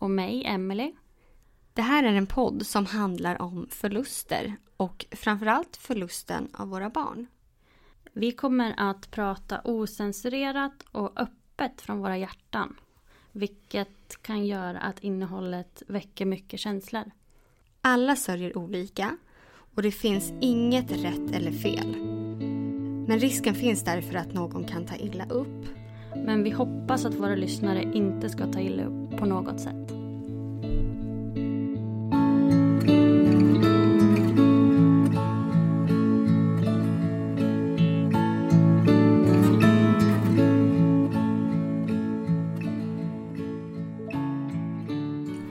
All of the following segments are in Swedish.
Och mig, Emily. Det här är en podd som handlar om förluster och framförallt förlusten av våra barn. Vi kommer att prata osensurerat och öppet från våra hjärtan. Vilket kan göra att innehållet väcker mycket känslor. Alla sörjer olika och det finns inget rätt eller fel. Men risken finns därför att någon kan ta illa upp. Men vi hoppas att våra lyssnare inte ska ta illa upp på något sätt.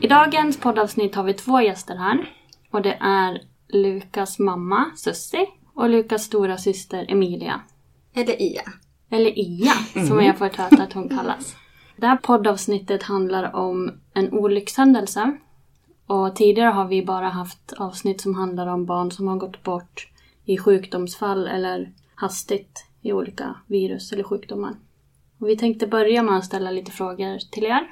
I dagens poddavsnitt har vi två gäster här. Och det är Lukas mamma, Sussi, och Lukas stora syster Emilia. Eller Ia. Eller Ia, som jag fått höra att hon kallas. Det här poddavsnittet handlar om en olyckshändelse. Och tidigare har vi bara haft avsnitt som handlar om barn som har gått bort i sjukdomsfall eller hastigt i olika virus eller sjukdomar. Och vi tänkte börja med att ställa lite frågor till er.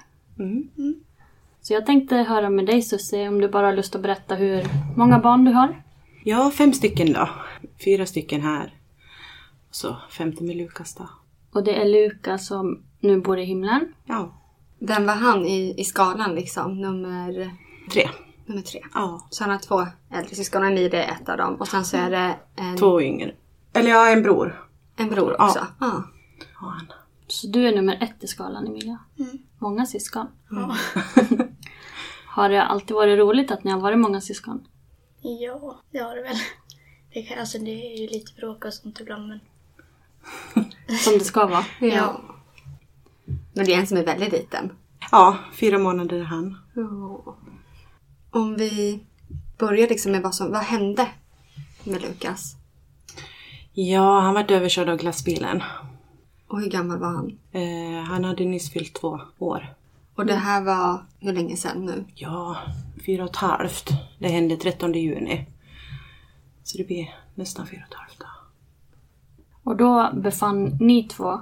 Så jag tänkte höra med dig Susie om du bara har lust att berätta hur många barn du har. Ja, fem stycken då. Fyra stycken här. Och så femte med Lukas då. Och det är Lukas som nu bor i himlen. Ja, Vem var han i, i skalan liksom? Nummer, tre. nummer tre. Ja, Så han har två äldre syskon och Emilia är ett av dem. Och sen så är det en, två yngre. Eller ja, en bror. en bror Ja. också. Ja. har han. Så du är nummer ett i skalan Emilia. Många syskon. har det alltid varit roligt att ni har varit många syskon? Ja, det har det väl. Det, kan, alltså, det är ju lite bråk och sånt ibland men Som det ska vara. ja. Men det är en som är väldigt liten. Ja, fyra månader är han. Om vi börjar liksom med vad som vad hände med Lukas? Ja, han var överkörd av glassbilen. Och hur gammal var han? Eh, han hade nyss fyllt två år. Och det här var hur länge sedan nu? Ja, fyra och ett halvt. Det hände 13 juni. Så det blir nästan fyra och ett halvt. Då. Och då befann ni två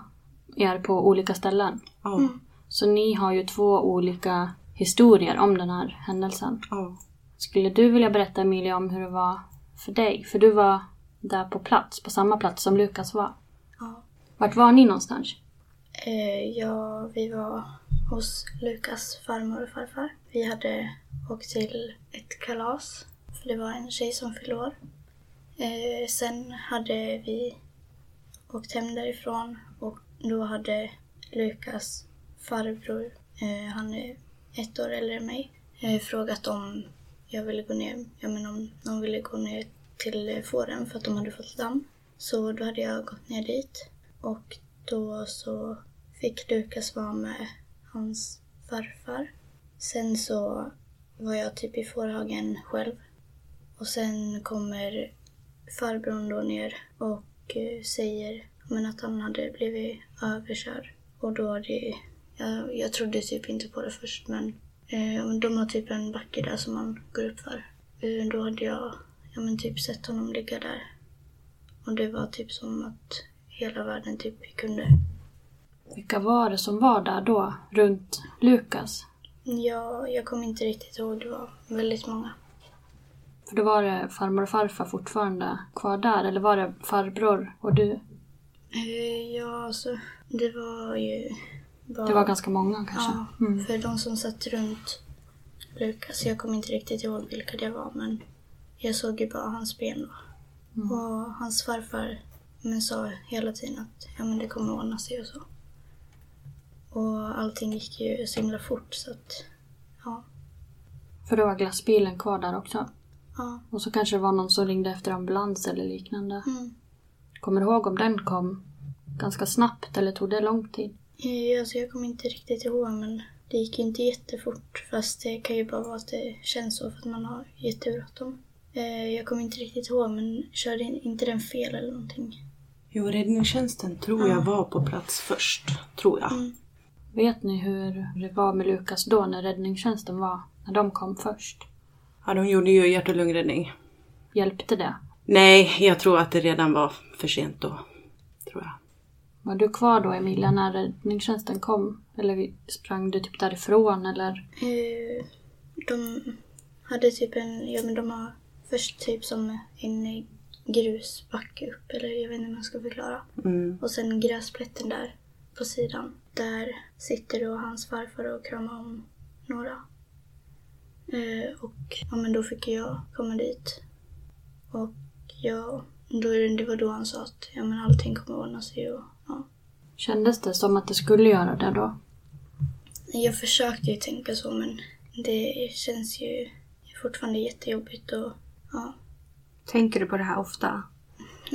er på olika ställen. Ja, Så ni har ju två olika historier om den här händelsen. ja. Skulle du vilja berätta Emilia om hur det var för dig? För du var där på plats, på samma plats som Lukas var. Ja. Vart var ni någonstans? eh, ja, vi var hos Lukas farmor och farfar. Vi hade åkt till ett kalas för det var en tjej som fyllde år. Eh, sen hade vi åkt hem därifrån och då hade Lukas farbror, eh, han är ett år äldre än mig, eh, frågat om jag ville gå ner, ja men om någon ville gå ner till eh, fåren för att de hade fått lamm. Så då hade jag gått ner dit och då så fick Lukas vara med hans farfar. Sen så var jag typ i fårhagen själv. Och sen kommer farbrorn då ner och och eh, säger men att han hade blivit överkörd. Och då det, jag, jag trodde typ inte på det först men eh, de har typ en backe där som man går upp för. Eh, då hade jag ja, men typ sett honom ligga där. Och det var typ som att hela världen typ kunde. Vilka var det som var där då, runt Lukas? Ja, jag kommer inte riktigt ihåg. Det var väldigt många. För då var det farmor och farfar fortfarande kvar där, eller var det farbror och du? Eh, ja, alltså det var ju... Bara... Det var ganska många kanske? Ja, Mm. för de som satt runt Lukas, jag kommer inte riktigt ihåg vilka det var men jag såg ju bara hans ben då. Mm. Och hans farfar men sa hela tiden att ja, men det kommer ordna sig och så. Och allting gick ju så himla fort så att ja. För då var glassbilen kvar där också? Ja. Och så kanske det var någon som ringde efter ambulans eller liknande. Mm. Kommer du ihåg om den kom ganska snabbt eller tog det lång tid? Ja, Alltså, jag kommer inte riktigt ihåg men det gick inte jättefort fast det kan ju bara vara att det känns så för att man har jättebråttom. Eh, jag kommer inte riktigt ihåg men körde in- inte den fel eller någonting? Jo, räddningstjänsten tror jag var på plats först. Tror jag. Mm. Vet ni hur det var med Lukas då när räddningstjänsten var? När de kom först? Ja, de gjorde ju hjärt och lungräddning. Hjälpte det? Nej, jag tror att det redan var för sent då. Tror jag. Var du kvar då Emilia när räddningstjänsten kom? Eller sprang du typ därifrån eller? Eh, de hade typ en, ja men de har först typ som en grusbacke upp eller jag vet inte hur man ska förklara. Mm. Och sen gräsplätten där på sidan. Där sitter då hans farfar och kramar om några. Eh, och ja men då fick jag komma dit. Och ja, då, det var då han sa att ja men allting kommer ordna sig och ja. Kändes det som att det skulle göra det då? Jag försökte ju tänka så men det känns ju fortfarande jättejobbigt och ja. Tänker du på det här ofta?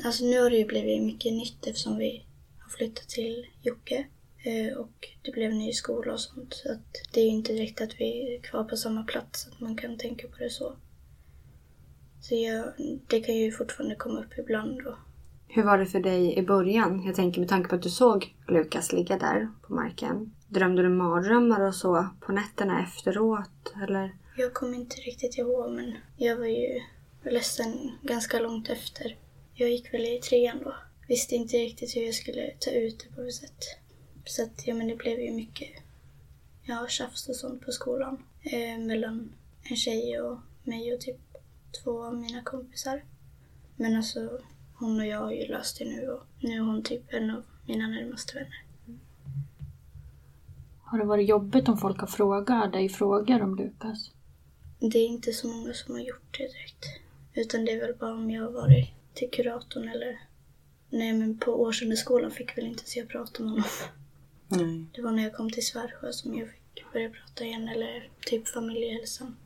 Alltså nu har det ju blivit mycket nytt eftersom vi har flyttat till Jocke. Eh, och det blev ny skola och sånt. Så att det är ju inte direkt att vi är kvar på samma plats, att man kan tänka på det så. Så jag, det kan ju fortfarande komma upp ibland då. Hur var det för dig i början? Jag tänker med tanke på att du såg Lukas ligga där på marken. Drömde du mardrömmar och så på nätterna efteråt? Eller? Jag kommer inte riktigt ihåg men jag var ju ledsen ganska långt efter. Jag gick väl i trean då. Visste inte riktigt hur jag skulle ta ut det på något sätt. Så att, ja men det blev ju mycket ja, tjafs och sånt på skolan. Eh, mellan en tjej och mig och typ två av mina kompisar. Men alltså hon och jag har ju löst det nu och nu är hon typ en av mina närmaste vänner. Har det varit jobbigt om folk har frågat dig frågor om Lukas? Det är inte så många som har gjort det direkt. Utan det är väl bara om jag har varit till kuratorn eller... Nej men på årsundeskolan fick väl inte se jag prata med honom. Nej. Det var när jag kom till Svärsjö som jag fick börja prata igen eller typ familjehälsan.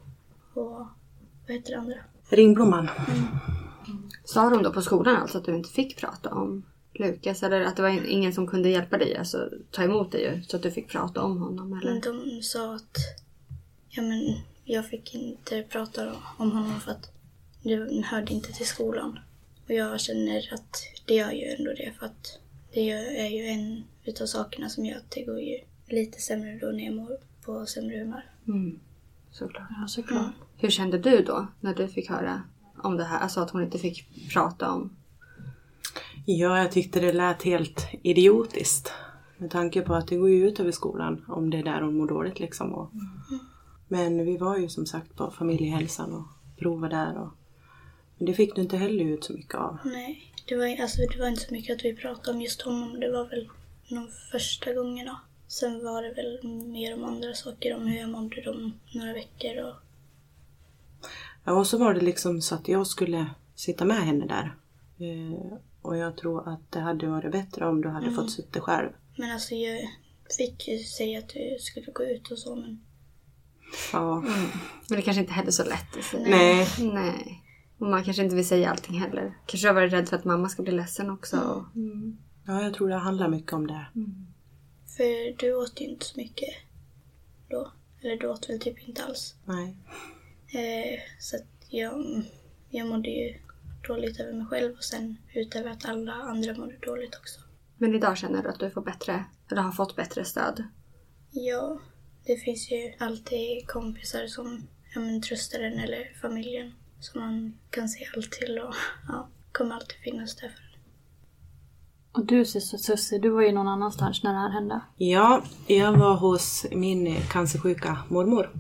Och vad heter det andra? Ringblomman. Sa de då på skolan alltså att du inte fick prata om Lukas? Eller att det var ingen som kunde hjälpa dig, alltså ta emot dig ju, så att du fick prata om honom? Men Eller? de sa att ja, men jag fick inte prata om honom för att det hörde inte till skolan. Och jag känner att det gör ju ändå det för att det är ju en utav sakerna som gör att det går ju lite sämre då när jag mår på sämre humör. Mm. Såklart. Ja, såklart. Hur kände du då när du fick höra om det här? Alltså att hon inte fick prata om... Ja, jag tyckte det lät helt idiotiskt. Med tanke på att det går ju ut över skolan om det är där hon mår dåligt liksom. Och... Men vi var ju som sagt på familjehälsan och provade där. Och... Men det fick du inte heller ut så mycket av. Nej, det var, alltså, det var inte så mycket att vi pratade om just honom. Det var väl de första gångerna. Sen var det väl mer om andra saker, om hur jag mådde de några veckor och Ja, och så var det liksom så att jag skulle sitta med henne där. Eh, och jag tror att det hade varit bättre om du hade fått sitta själv. Men alltså jag fick ju säga att du skulle gå ut och så men Ja. Men det kanske inte är så lätt att säga. Nej. Nej. Och man kanske inte vill säga allting heller. Kanske har varit rädd för att mamma ska bli ledsen också. Mm. ja, jag tror det handlar mycket om det. för du åt ju inte så mycket då. Eller du åt väl typ inte alls. Nej. Eh, så att jag, jag mådde ju dåligt över mig själv och sen utöver att alla andra mådde dåligt också. Men idag känner du att du får bättre, eller har fått bättre stöd? Ja, det finns ju alltid kompisar som ja, men, tröstar en eller familjen som man kan se allt till och ja, kommer alltid finnas där för en. Och du Sussie, du var ju någon annanstans när det här hände. Ja, jag var hos min cancersjuka mormor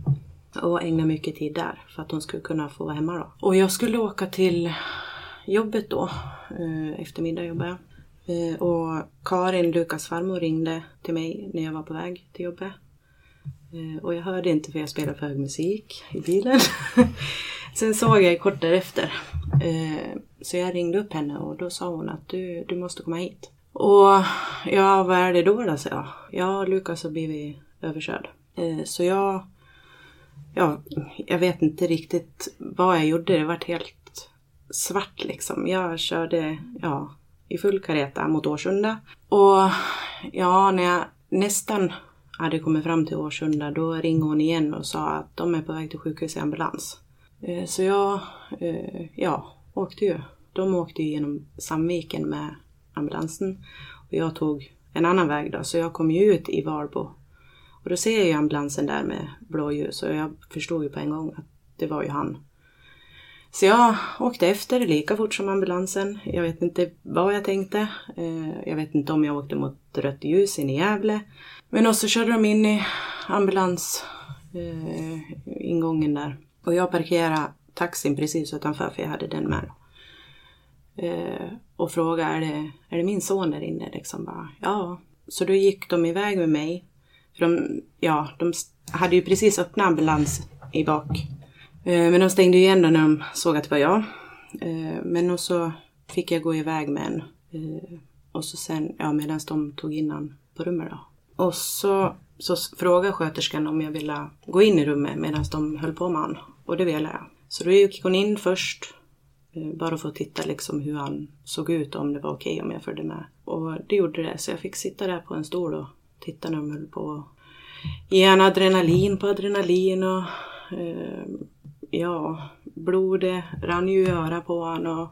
och ägnade mycket tid där för att hon skulle kunna få vara hemma då. Och jag skulle åka till jobbet då, eh, eftermiddag jobbade jag. Eh, och Karin, Lukas farmor, ringde till mig när jag var på väg till jobbet. Eh, och jag hörde inte för jag spelade för hög musik i bilen. Sen såg jag kort därefter. Eh, så jag ringde upp henne och då sa hon att du, du måste komma hit. Och ja, vad är det då då, sa jag. Ja, Lukas har blivit överkörd. Eh, så jag ja, jag vet inte riktigt vad jag gjorde. Det vart helt svart liksom. Jag körde ja, i full kareta mot Årsunda. Och ja, när jag nästan hade kommit fram till Årsunda då ringde hon igen och sa att de är på väg till sjukhus i ambulans. Eh, så jag, eh, ja, åkte ju. De åkte ju genom Sandviken med ambulansen. Och jag tog en annan väg då, så jag kom ju ut i Varbo och då ser jag ju ambulansen där med blåljus och jag förstod ju på en gång att det var ju han. Så jag åkte efter lika fort som ambulansen. Jag vet inte vad jag tänkte. Eh, jag vet inte om jag åkte mot rött ljus in i Gävle. Men också körde de in i ambulansingången där. Och jag parkerade taxin precis utanför för jag hade den med. Eh, och frågade, är det, är det min son där inne? Liksom bara, ja. Så då gick de iväg med mig för de, ja, de hade ju precis öppnat ambulans i bak. Eh, men de stängde igen då när de såg att det var jag. Eh, men så fick jag gå iväg med en. Eh, och så sen, ja medan de tog in han på rummet då. Och så, så frågade sköterskan om jag ville gå in i rummet medan de höll på med honom. Och det ville jag. Så då gick hon in först. Eh, bara för att titta liksom hur han såg ut om det var okej okay om jag följde med. Och det gjorde det, så jag fick sitta där på en stol och titta när de höll på ge han adrenalin på adrenalin och eh, ja, blodet rann ju i örat på honom och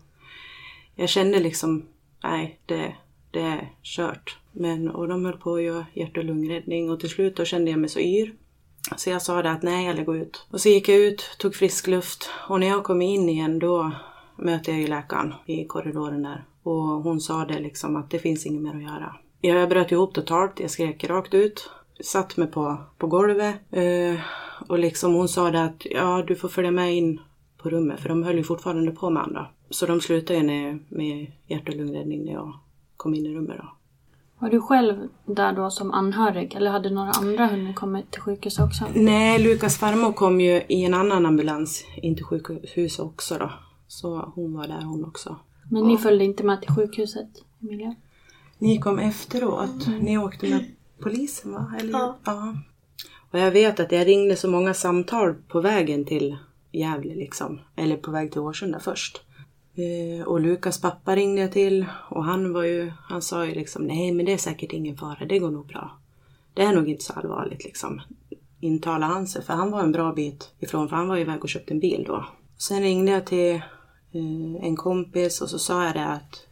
jag kände liksom, nej det, det är kört. Men, och de höll på att göra hjärt och lungräddning och till slut då kände jag mig så yr. Så jag sa det att nej, jag lägger ut. Och så gick jag ut, tog frisk luft och när jag kom in igen då mötte jag ju läkaren i korridoren där. Och hon sa det liksom att det finns inget mer att göra. Jag bröt ihop totalt, jag skrek rakt ut. Satt mig på, på golvet. Eh, och liksom hon sa det att ja, du får följa med in på rummet för de höll ju fortfarande på med andra. Så de slutade ju med, med hjärt och lungräddning när jag kom in i rummet då. Var du själv där då som anhörig eller hade några andra hunnit komma till sjukhus också? Nej, Lukas farmor kom ju i en annan ambulans in till sjukhuset också då. Så hon var där hon också. Men ni följde inte med till sjukhuset, Emilia? Ni kom efteråt. Mm. Ni åkte med polisen va? Eller? Ja. ja. Och jag vet att jag ringde så många samtal på vägen till Gävle liksom. Eller på väg till Årsunda först. Eh, och Lukas pappa ringde jag till och han var ju, han sa ju liksom nej men det är säkert ingen fara, det går nog bra. Det är nog inte så allvarligt liksom. Intalade han sig, för han var en bra bit ifrån, för han var ju iväg och köpte en bil då. Sen ringde jag till eh, en kompis och så sa jag det att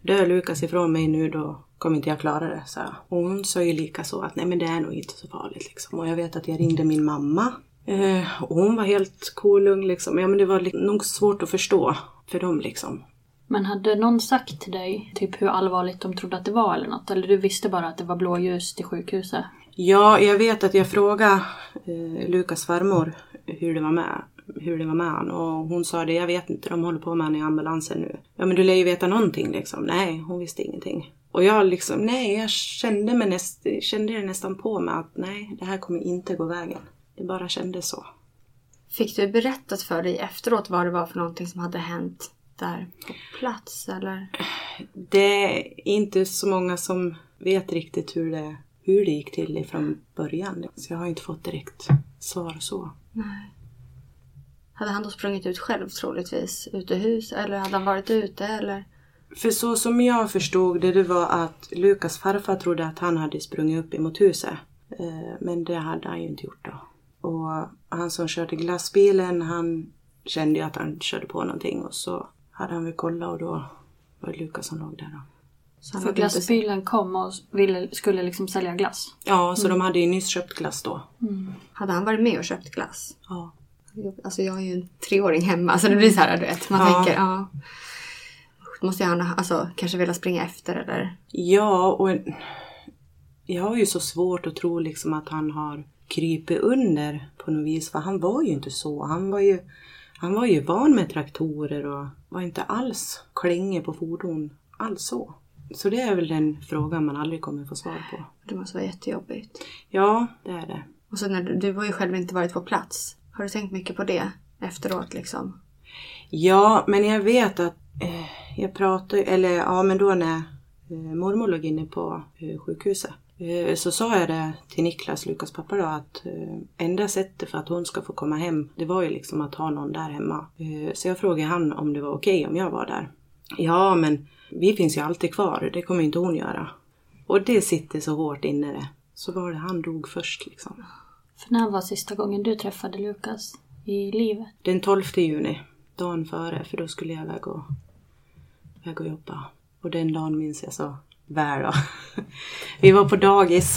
dör Lukas ifrån mig nu då kommer inte jag klara det, sa jag. Och hon sa ju lika så att nej men det är nog inte så farligt liksom. Och jag vet att jag ringde min mamma. Eh, och hon var helt cool liksom. Ja men det var nog svårt att förstå för dem liksom. Men hade någon sagt till dig typ hur allvarligt de trodde att det var eller något? Eller du visste bara att det var blåljus till sjukhuset? Ja, jag vet att jag frågade eh, Lukas farmor hur det var med hur det var med han och hon sa det, jag vet inte, de håller på med han i ambulansen nu. Ja men du lär ju veta någonting liksom. Nej, hon visste ingenting. Och jag liksom, nej, jag kände, mig näst, kände det nästan på mig att nej, det här kommer inte gå vägen. Det bara kändes så. Fick du berättat för dig efteråt vad det var för någonting som hade hänt där på plats eller? Det är inte så många som vet riktigt hur det, hur det gick till från början. Så jag har inte fått direkt svar så. Nej. Hade han då sprungit ut själv troligtvis utomhus eller hade han varit ute eller? För så som jag förstod det, det var att Lukas farfar trodde att han hade sprungit upp emot huset. Eh, men det hade han ju inte gjort då. Och han som körde glassbilen, han kände ju att han körde på någonting och så hade han väl kollat och då var det Lukas som låg där då. Så han För hade inte- glassbilen kom och ville, skulle liksom sälja glass. Ja, så de hade ju nyss köpt glass då. Hade han varit med och köpt glass? Ja. Alltså jag har ju en treåring hemma så det blir så här du vet. Man Ja. tänker ja. Måste han ha- alltså, kanske vilja springa efter eller? Ja, och jag har ju så svårt att tro liksom att han har krypit under på något vis. För han var ju inte så. Han var ju, han var ju van med traktorer och var inte alls klängig på fordon. Alls så. Så det är väl den frågan man aldrig kommer få svar på. Det måste vara jättejobbigt. Ja, det är det. Och så när du, du har ju själv inte varit på plats. Har du tänkt mycket på det efteråt liksom? Ja, men jag vet att eh, jag pratade, eller ja men då när eh, mormor låg inne på eh, sjukhuset så sa jag det till Niklas, Lukas pappa då, att eh, enda sättet för att hon ska få komma hem, det var ju liksom att ha någon där hemma. Eh, så jag frågade han om det var okej om jag var där. Ja, men vi finns ju alltid kvar, det kommer inte hon göra. Och det sitter så hårt inne det. Så var det han dog först liksom. För när var sista gången du träffade Lukas i livet? Den 12 juni, dagen före, för då skulle jag iväg och, iväg och jobba. Och den dagen minns jag så väl då. Vi var på dagis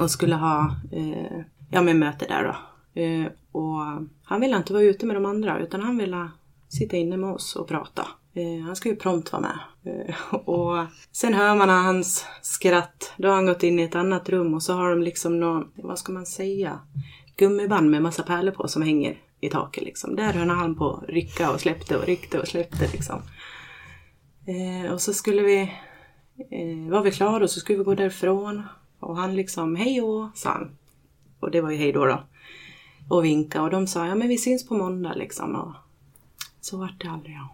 och skulle ha eh, ja, med möte där då. Eh, och han ville inte vara ute med de andra utan han ville sitta inne med oss och prata. Eh, han skulle ju prompt vara med. Eh, och sen hör man hans skratt. Då har han gått in i ett annat rum och så har de liksom någon, vad ska man säga, gummiband med massa pärlor på som hänger i taket liksom. Där höll han på att rycka och släppte och ryckte och släppte liksom. Eh, och så skulle vi, eh, var vi klara och så skulle vi gå därifrån. Och han liksom, hej då, sa han. Och det var ju hej då då. Och vinka och de sa, ja men vi syns på måndag liksom. Och så vart det aldrig ja.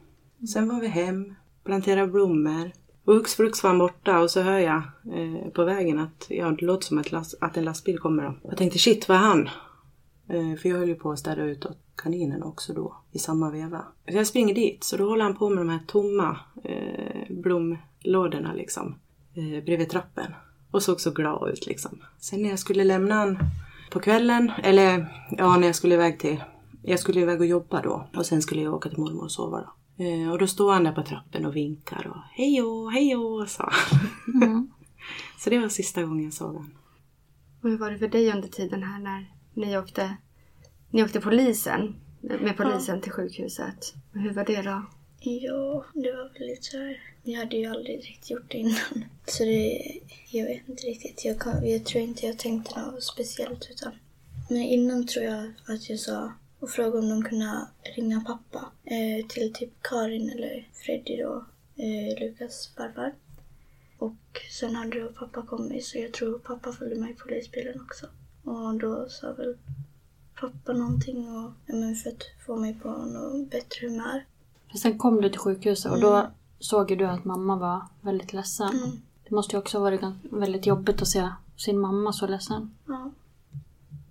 Sen var vi hem, planterade blommor. Och hux flux var han borta och så hör jag eh, på vägen att ja, det låter som att, last, att en lastbil kommer. Då. Jag tänkte shit, vad är han? Eh, för jag höll ju på att städa ut åt kaninen också då i samma veva. Så jag springer dit så då håller han på med de här tomma eh, blomlådorna liksom eh, bredvid trappen. Och såg så glad ut liksom. Sen när jag skulle lämna han på kvällen, eller ja när jag skulle iväg till, jag skulle iväg och jobba då och sen skulle jag åka till mormor och sova då. Eh, och då står han där på trappen och vinkar och hejo, hejo, sa han. så det var sista gången jag såg honom. Och hur var det för dig under tiden här när ni åkte, ni åkte polisen, med polisen till sjukhuset? Hur var det då? Ja, det var väl lite så här. Jag hade ju aldrig riktigt gjort det innan. Så det, jag vet inte riktigt. Jag, kan, jag tror inte jag tänkte något speciellt utan. Men innan tror jag att jag sa och frågade om de kunde ringa pappa eh, till typ Karin eller Freddy då, eh, Lukas farfar. Och sen hade då pappa kommit så jag tror pappa följde med i polisbilen också. Och då sa väl pappa någonting och, ja, men för att få mig på något bättre humör. För sen kom du till sjukhuset och då såg ju du att mamma var väldigt ledsen. Mm. Det måste ju också ha varit väldigt jobbigt att se sin mamma så ledsen. Ja.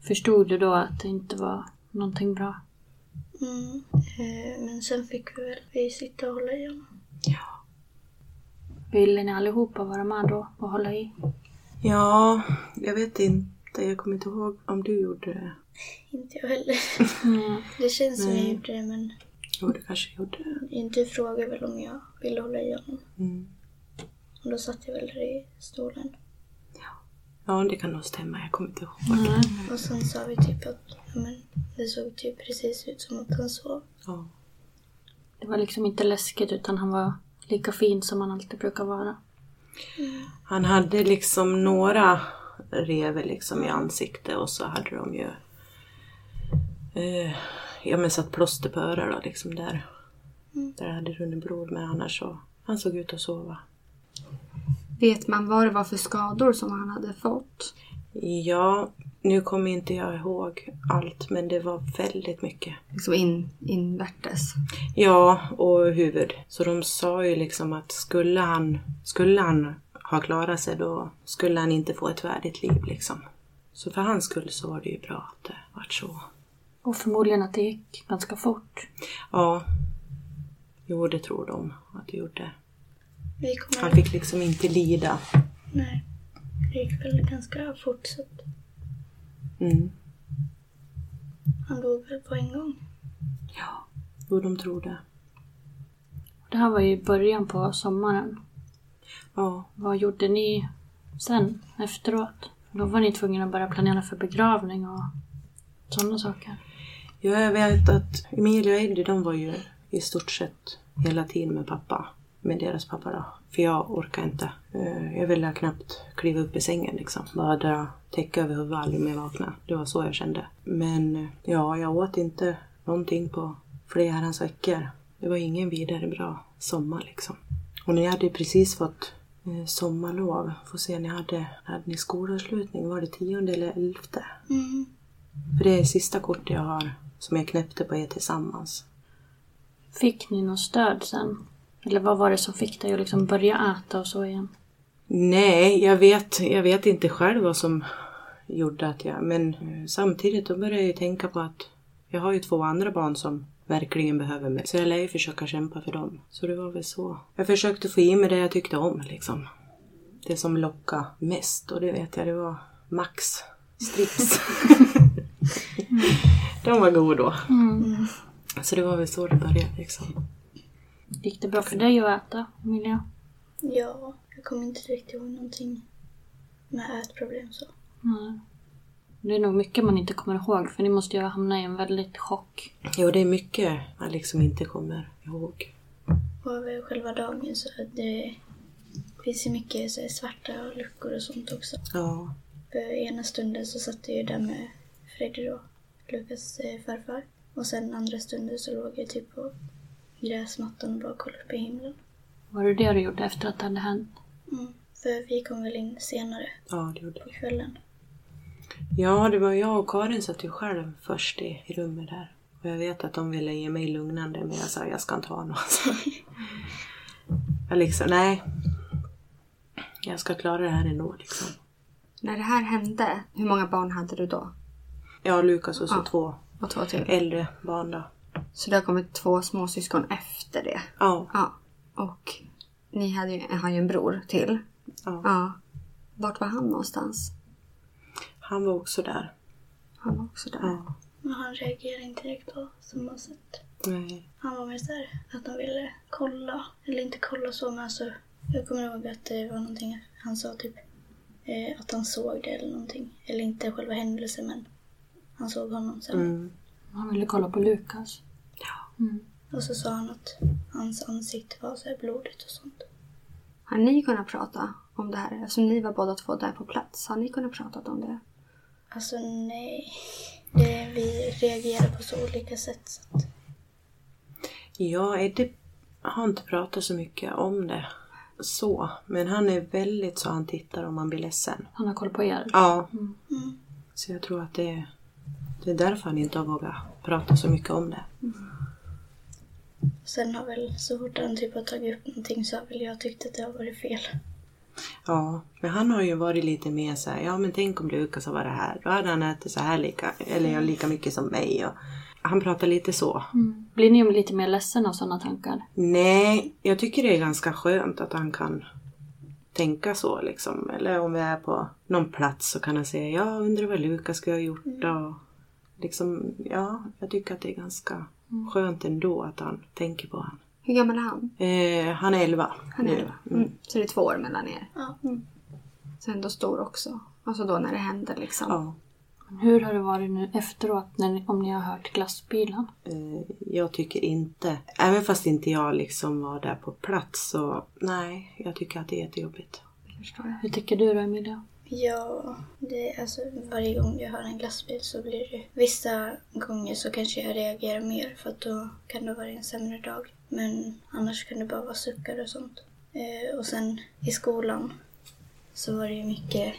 Förstod du då att det inte var någonting bra? Mm. Eh, men sen fick vi väl vi sitta och hålla i honom. Ville ni allihopa vara med då och hålla i? Ja, jag vet inte. Jag kommer inte ihåg om du gjorde det. Inte jag heller. Mm. Det känns som jag gjorde det men Jo, du kanske gjorde det. du frågade väl om jag ville hålla i honom. Mm. Och då satt jag väl där i stolen. Ja, det kan nog stämma. Jag kommer inte ihåg. Mm. Och sen sa vi typ att ja, men, det såg typ precis ut som att han sov. Ja. Det var liksom inte läskigt utan han var lika fin som han alltid brukar vara. Han hade liksom några revor liksom i ansiktet och så hade de ju eh, ja men satt plåster på öronen då, liksom där. Där hade runnit blod men annars så han såg ut att sova. Vet man vad det var för skador som han hade fått? Ja, nu kommer inte jag ihåg allt men det var väldigt mycket. Liksom in, invärtes. Ja, och huvud. Så de sa ju liksom att skulle han, skulle han ha klarat sig då skulle han inte få ett värdigt liv liksom. Så för hans skull så var det ju bra att det vart så. Och förmodligen att det gick ganska fort. Ja. Jo, det tror de att det gjorde. Vi kommer... Han fick liksom inte lida. Nej. Det gick väl ganska fort så att Mm. han dog väl på en gång. Ja. Jo, de tror det. Det här var ju början på sommaren. Ja, Vad gjorde ni sen efteråt? Då var ni tvungna att börja planera för begravning och sådana saker. Ja, jag vet att Emilia och Eddie de var ju i stort sett hela tiden med pappa. Med deras pappa då. För jag orkar inte. Eh, jag ville knappt kliva upp i sängen liksom. Bara dra täcke över huvudet aldrig mer vakna. Det var så jag kände. Men eh, ja, jag åt inte någonting på flera herrans veckor. Det var ingen vidare bra sommar liksom. Och ni hade ju precis fått sommarlov. Får se, ni hade, hade ni skolavslutning? Var det tionde eller elfte? Mm. För det är sista kortet jag har som jag knäppte på er tillsammans. Fick ni något stöd sen? Eller vad var det som fick dig att liksom börja äta och så igen? Nej, jag vet, jag vet inte själv vad som gjorde att jag... Men eh, samtidigt då började jag ju tänka på att jag har ju två andra barn som verkligen behöver mig. Så jag lär ju försöka kämpa för dem. Så det var väl så. Jag försökte få i mig det jag tyckte om liksom. Det som lockade mest och det vet jag, det var Max strips. De var goda då. Så det var väl så det började liksom. Gick det bra för dig att äta, Emilia? Ja, jag kommer inte riktigt ihåg någonting med ätproblem så. Nej. Det är nog mycket man inte kommer ihåg för ni måste ju hamna i en väldigt chock. Jo, det är mycket man liksom inte kommer ihåg. Och över själva dagen så det finns ju mycket så svarta luckor och sånt också. Ja. För ena stunden så satt jag ju där med Freddy då, Lukas eh, farfar. Och sen andra stunden så låg jag typ på gräsmattan och bara kollade upp i himlen. Var det det du gjorde efter att det hade hänt? Mm. För vi kom väl in senare Ja, det gjorde på kvällen. Ja, det var jag och Karin satt ju själv först i, i rummet där. Och jag vet att de ville ge mig lugnande men jag sa jag ska inte ha något. jag liksom, nej. Jag ska klara det här ändå liksom. När det här hände, hur många barn hade du då? Och Lukas och så Ja. två Och två till. äldre barn då. Så det har kommit två småsyskon efter det. Ja. Ja. Och ni hade ju, har ju en bror till. ja. Ja. Vart var han någonstans? Han var också där. Han var också där. Ja. Men han reagerade inte direkt på samma sätt. Nej. Han var mer såhär att han ville kolla. Eller inte kolla så men alltså. Jag kommer ihåg att det var någonting han sa typ. Eh, att han såg det eller någonting. Eller inte själva händelsen men. Han såg honom sen. Mm. Han ville kolla på Lukas. Ja. Och så sa han att hans ansikte var så här blodigt och sånt. Har ni kunnat prata om det här? Eftersom ni var båda två där på plats. Har ni kunnat prata om det? Alltså nej. Det, vi reagerar på så olika sätt. Så att, Ja, Eddie har inte pratat så mycket om det. Så. Men han är väldigt så han tittar om man blir ledsen. Han har koll på er. Ja. mm. Så jag tror att det är, det är därför han inte har vågat prata så mycket om det. Sen har väl så fort han typ har tagit upp någonting så har väl jag tyckt att det har varit fel. Ja, men han har ju varit lite mer så här, ja men tänk om Lukas har varit här. Då hade han ätit så här lika, eller lika mycket som mig. Och han pratar lite så. Blir ni lite mer ledsen av sådana tankar? Nej, jag tycker det är ganska skönt att han kan tänka så liksom. Eller om vi är på någon plats så kan han säga, ja undrar vad Lukas skulle ha gjort och liksom, ja, jag tycker att det är ganska skönt ändå att han tänker på han. Hur gammal är han? Eh, han är 11 Han är nu. elva. Mm. Så det är två år mellan er. Ja. Så ändå stor också. Alltså då när det hände liksom. Ja. Hur har det varit nu efteråt när ni, om ni har hört glassbilen? Eh, jag tycker inte, även fast inte jag liksom var där på plats så nej, jag tycker att det är jättejobbigt. Förstår jag. Hur tycker du då Emilia? Ja, det, alltså, varje gång jag hör en glassbil så blir det... Vissa gånger så kanske jag reagerar mer för att då kan det vara en sämre dag. Men annars kan det bara vara suckar och sånt. Eh, och sen i skolan så var det ju mycket...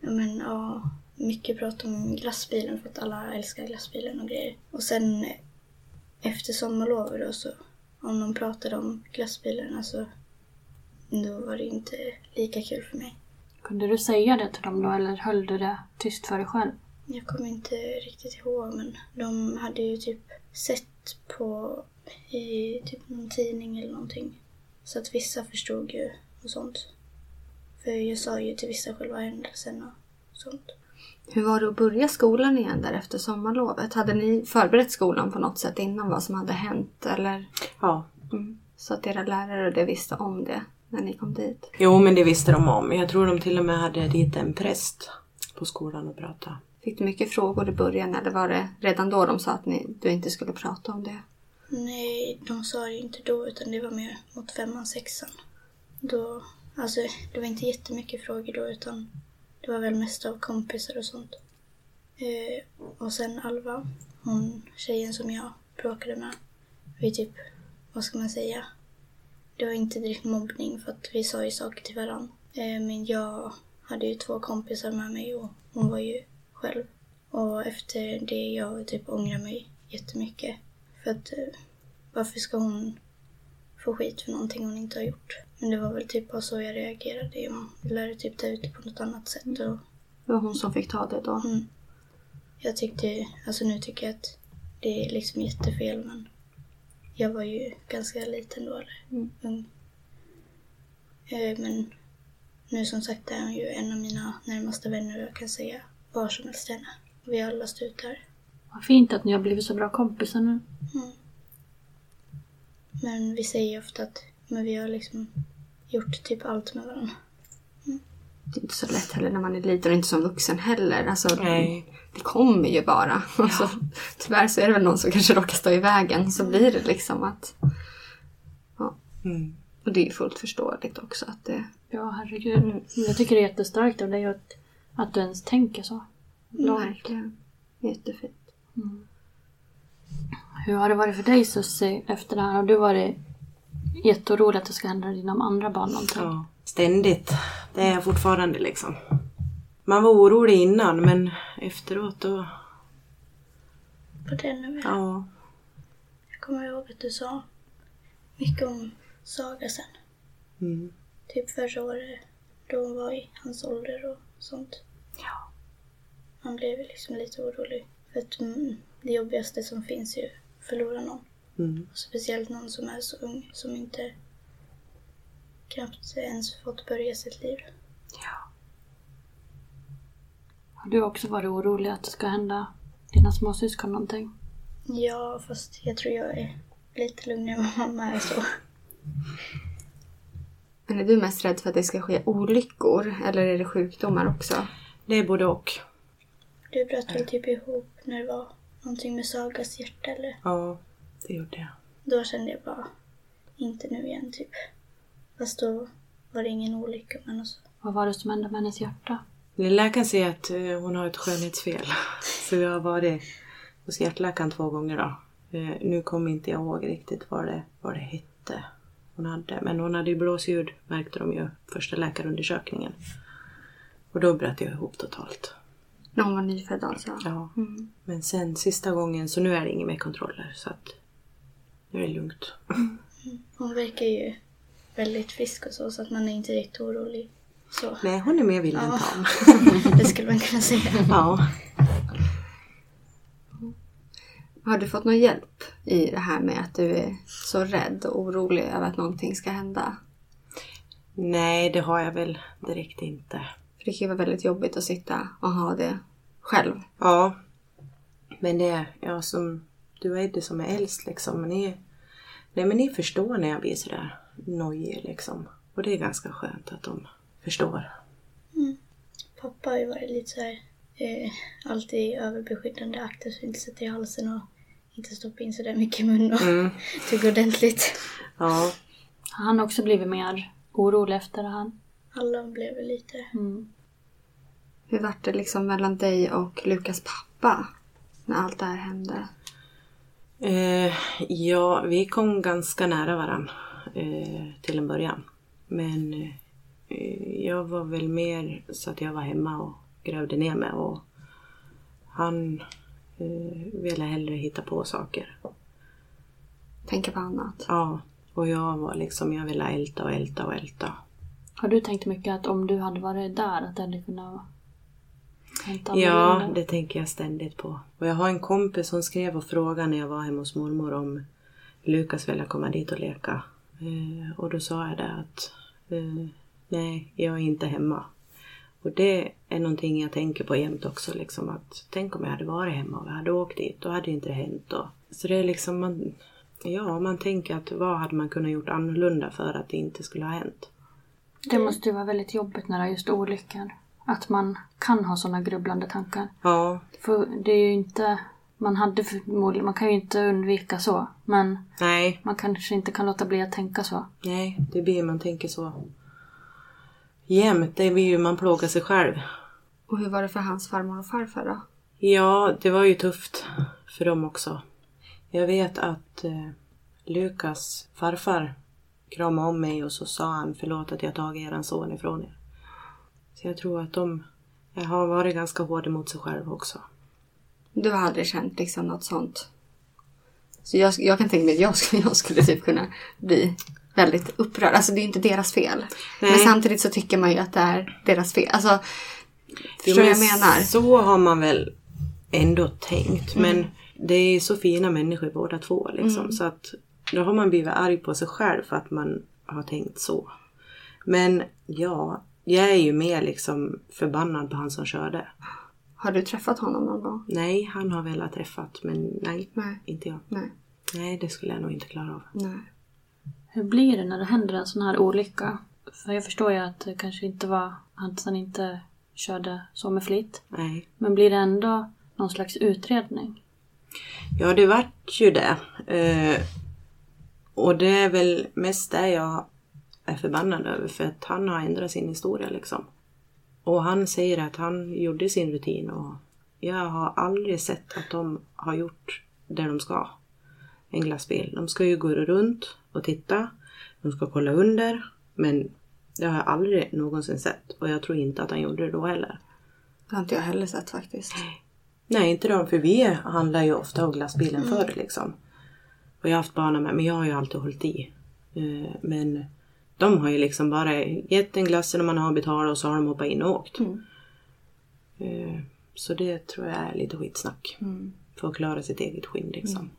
Ja, men, ja, mycket prat om glassbilen för att alla älskar glassbilen och grejer. Och sen efter sommarlovet då så om de pratade om glassbilarna så alltså, då var det inte lika kul för mig. Kunde du säga det till dem då eller höll du det tyst för dig själv? Jag kommer inte riktigt ihåg men de hade ju typ sett på i typ någon tidning eller någonting. Så att vissa förstod ju och sånt. För jag sa ju till vissa själva händelsen och sånt. Hur var det att börja skolan igen där efter sommarlovet? Hade ni förberett skolan på något sätt innan vad som hade hänt? Eller? Ja, Så att era lärare det visste om det när ni kom dit? Jo, men det visste de om. Jag tror de till och med hade dit en präst på skolan och prata. Fick du mycket frågor i början eller var det redan då de sa att ni, du inte skulle prata om det? Nej, de sa det inte då utan det var mer mot femman, sexan. Då, alltså det var inte jättemycket frågor då utan det var väl mest av kompisar och sånt. Eh, och sen Alva, hon tjejen som jag bråkade med. Vi typ, vad ska man säga? Det var inte direkt mobbning för att vi sa ju saker till varandra. Eh, men jag hade ju två kompisar med mig och hon var ju själv. Och efter det jag typ ångrar mig jättemycket. För att eh, varför ska hon få skit för någonting hon inte har gjort? Men det var väl typ bara så jag reagerade. Jag lärde typ ta ut det på något annat sätt. Och, Det var hon som fick ta det då? mm. Jag tyckte, alltså nu tycker jag att det är liksom jättefel men jag var ju ganska liten då, eller Mm. ung. Eh, Men nu som sagt är hon ju en av mina närmaste vänner och jag kan säga vad som helst henne. Vi har alla stått ut där. Vad fint att ni har blivit så bra kompisar nu. Men vi säger ju ofta att men vi har liksom gjort typ allt med varandra. Det är inte så lätt heller när man är liten och inte som vuxen heller. Alltså, Nej. Det kommer ju bara. Alltså, tyvärr så är det väl någon som kanske råkar stå i vägen. Så blir det liksom att... Ja. Mm. Och det är ju fullt förståeligt också att det... Ja, herregud. Jag tycker det är jättestarkt av dig att, att du ens tänker så. Långt. Verkligen. Jättefint. Hur har det varit för dig Susie efter det här? Har du varit jätteorolig att det ska hända dina andra barn någonting? Ja, ständigt. Det är jag fortfarande liksom. Man var orolig innan men efteråt då... På den nivån. Ja. Jag kommer ihåg att du sa mycket om Saga sen. Mm. Typ förra året då hon var i hans ålder och sånt. Ja. Man blev liksom lite orolig. För att mm, det jobbigaste som finns är ju att förlora någon. Mm. Och speciellt någon som är så ung som inte knappt ens fått börja sitt liv. Ja. Har du också varit orolig att det ska hända dina småsyskon någonting? Ja, fast jag tror jag är lite lugnare än vad mamma är så. Men är du mest rädd för att det ska ske olyckor? Eller är det sjukdomar också? Det är både och. Du bröt väl typ ihop när det var någonting med Sagas hjärta eller? Ja, det gjorde jag. Då kände jag bara, inte nu igen typ. Fast då var det ingen olycka men alltså. Vad var det som hände med hennes hjärta? Läkaren säger att eh, hon har ett skönhetsfel. Så jag har varit hos hjärtläkaren två gånger då. Eh, Nu kommer inte jag ihåg riktigt vad det, vad det hette hon hade. Men hon hade ju blåsljud märkte de ju första läkarundersökningen. Och då bröt jag ihop totalt. När hon var nyfödd alltså? Ja. Men sen sista gången så nu är det inga mer kontroller så att nu är det lugnt. Hon verkar ju väldigt frisk och så, så att man är inte riktigt orolig. Så. Nej, hon är mer vild än Ja. tam. Det skulle man kunna säga. Ja. Har du fått någon hjälp i det här med att du är så rädd och orolig över att någonting ska hända? Nej, det har jag väl direkt inte. För det kan ju vara väldigt jobbigt att sitta och ha det själv. Ja. Men det är, ja som, du och Eddie som är äldst liksom. Men ni, nej men ni förstår när jag blir sådär nojig liksom. Och det är ganska skönt att de förstår. Pappa har ju varit lite så här, eh, alltid överbeskyddande, akta så inte sätta i halsen och inte stoppa in så där mycket i mun och tugga ordentligt. Ja. Har han också blivit mer orolig efter det här? Alla blev lite... Mm. Hur var det liksom mellan dig och Lukas pappa? När allt det här hände? Eh, ja, vi kom ganska nära varann eh, till en början. Men eh, jag var väl mer så att jag var hemma och grävde ner mig och han eh, ville hellre hitta på saker. Tänka på annat? Ja, och jag var liksom, jag ville älta och älta och älta. Har du tänkt mycket att om du hade varit där att det hade kunnat hänt Ja, det tänker jag ständigt på. Och jag har en kompis som skrev och frågade när jag var hemma hos mormor om Lukas ville komma dit och leka. Eh, och då sa jag det att eh, nej, jag är inte hemma. Och det är någonting jag tänker på jämt också. Liksom, att tänk om jag hade varit hemma och vi hade åkt dit. Då hade inte det hänt. Och, så det är liksom, man, Ja, man tänker att vad hade man kunnat gjort annorlunda för att det inte skulle ha hänt? Det måste ju vara väldigt jobbigt när det är just olyckor. Att man kan ha sådana grubblande tankar. Ja, För det är ju inte... Man hade förmodligen... Man kan ju inte undvika så. Men nej, man kanske inte kan låta bli att tänka så. nej, det blir man tänker så. Jämt, det blir ju man plågar sig själv. Och hur var det för hans farmor och farfar då? Ja, det var ju tufft för dem också. Jag vet att eh, Lukas farfar kramade om mig och så sa han förlåt att jag tagit eran son ifrån er. Så jag tror att de jag har varit ganska hårda mot sig själv också. Du har aldrig känt liksom något sånt? Så jag, jag kan tänka mig att jag skulle, jag skulle typ kunna bli väldigt upprörd. Alltså det är ju inte deras fel. Nej. Men samtidigt så tycker man ju att det är deras fel. Alltså, förstår du vad jag menar? Så har man väl ändå tänkt. Men det är så fina människor båda två liksom. Så att då har man blivit arg på sig själv för att man har tänkt så. Men ja, jag är ju mer liksom förbannad på han som körde. Har du träffat honom någon gång? Nej, han har velat träffat men nej, Nej. inte jag. Nej. Nej, det skulle jag nog inte klara av. Nej. Hur blir det när det händer en sån här olycka? För jag förstår ju att det kanske inte var... Att han inte körde så med flit. Nej. Men blir det ändå någon slags utredning? Ja, det vart ju det. Eh, och det är väl mest det jag är förbannad över för att han har ändrat sin historia liksom. Och han säger att han gjorde sin rutin och jag har aldrig sett att de har gjort det de ska. En glassbil. De ska ju gå runt och titta. De ska kolla under. Men det har jag aldrig någonsin sett. Och jag tror inte att han gjorde det då heller. Det har inte jag heller sett faktiskt. Nej, inte de, för vi handlar ju ofta av glassbilen förr liksom. Och jag har haft barnen med, men jag har ju alltid hållit i. Eh, Men de har ju liksom bara gett en glass när man har betalat och så har de hoppat in och åkt. Eh, Så det tror jag är lite skitsnack. För att klara sitt eget skinn liksom.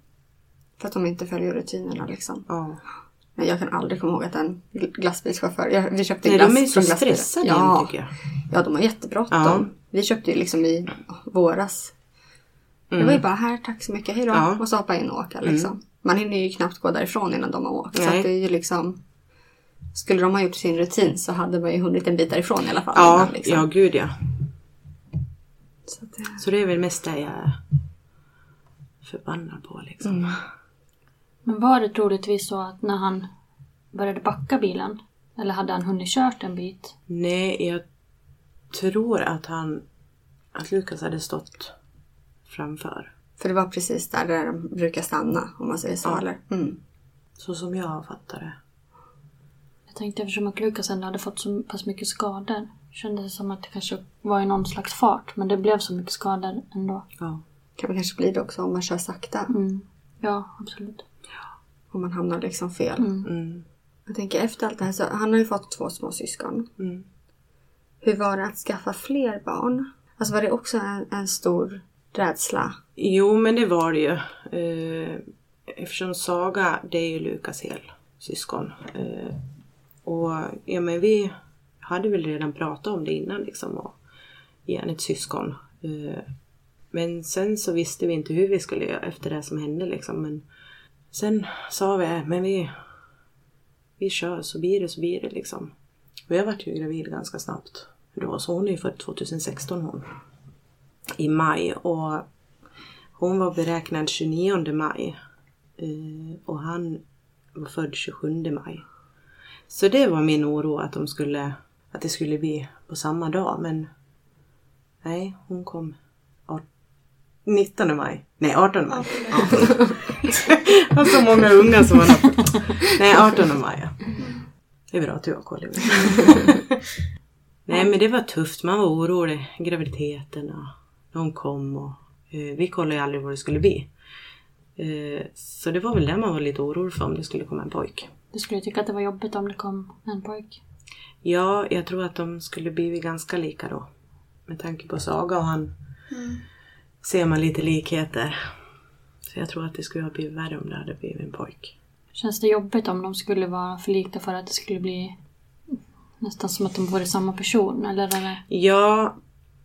För att de inte följer rutinerna liksom. Ja. Men jag kan aldrig komma ihåg att en glassbilschaufför... Jag, vi köpte Nej, glass de är så stressade ja. tycker jag. Ja, de har jättebråttom. Ja. Vi köpte ju liksom i våras. Det var ju bara här, tack så mycket, hejdå. Mm. Ja. Mm. Och så hoppa in och åka liksom. Man hinner ju knappt gå därifrån innan de har åkt. Så Nej. att det är ju liksom... Skulle de ha gjort sin rutin så hade man ju hunnit en bit därifrån i alla fall. Ja, innan, liksom. ja gud ja. Så det... Så det är väl mest det jag är förbannad på liksom. Men var det troligtvis så att när han började backa bilen? Eller hade han hunnit kört en bit? Nej, jag tror att han... Att Lukas hade stått framför. För det var precis där, där de brukar stanna om man säger så. Ja. Eller? Mm. Så som jag har fattat det. Jag tänkte eftersom att Lukas ändå hade fått så pass mycket skador. Kändes det som att det kanske var i någon slags fart. Men det blev så mycket skador ändå. Ja. Kan väl kanske bli det också om man kör sakta. Mm. Ja, absolut. Om man hamnar liksom fel. Mm. Jag tänker efter allt det här så han har ju fått två små syskon. Mm. Hur var det att skaffa fler barn? Alltså var det också en, en stor rädsla? Jo, men det var det ju. Eh, eftersom Saga, det är ju Lukas helsyskon. Eh, och ja, men vi hade väl redan pratat om det innan liksom. Och ge henne ett syskon. Eh, men sen så visste vi inte hur vi skulle göra efter det som hände liksom. Men sen sa vi, men vi, vi kör så blir det så blir det liksom. Och jag vart ju gravid ganska snabbt. Då, så hon är ju född 2016 hon. I maj och hon var beräknad 29 maj. Eh, och han var född 27 maj. Så det var min oro att de skulle, att det skulle bli på samma dag men nej, hon kom 19 maj. Nej, 18 maj. Ja. Jag har så många unga som man har. Nej, 18 maj. ja. Det är bra att du har koll. Nej, men det var tufft. Man var orolig. Graviditeten och de kom och eh, vi kollade ju aldrig vad det skulle bli. Eh, så det var väl det man var lite orolig för om det skulle komma en pojk. Du skulle tycka att det var jobbigt om det kom en pojk? Ja, jag tror att de skulle bli ganska lika då. Med tanke på Saga och han ser man lite likheter. Så jag tror att det skulle ha blivit värre om det hade blivit en pojk. Känns det jobbigt om de skulle vara för lika för att det skulle bli nästan som att de vore samma person? Eller det... Ja,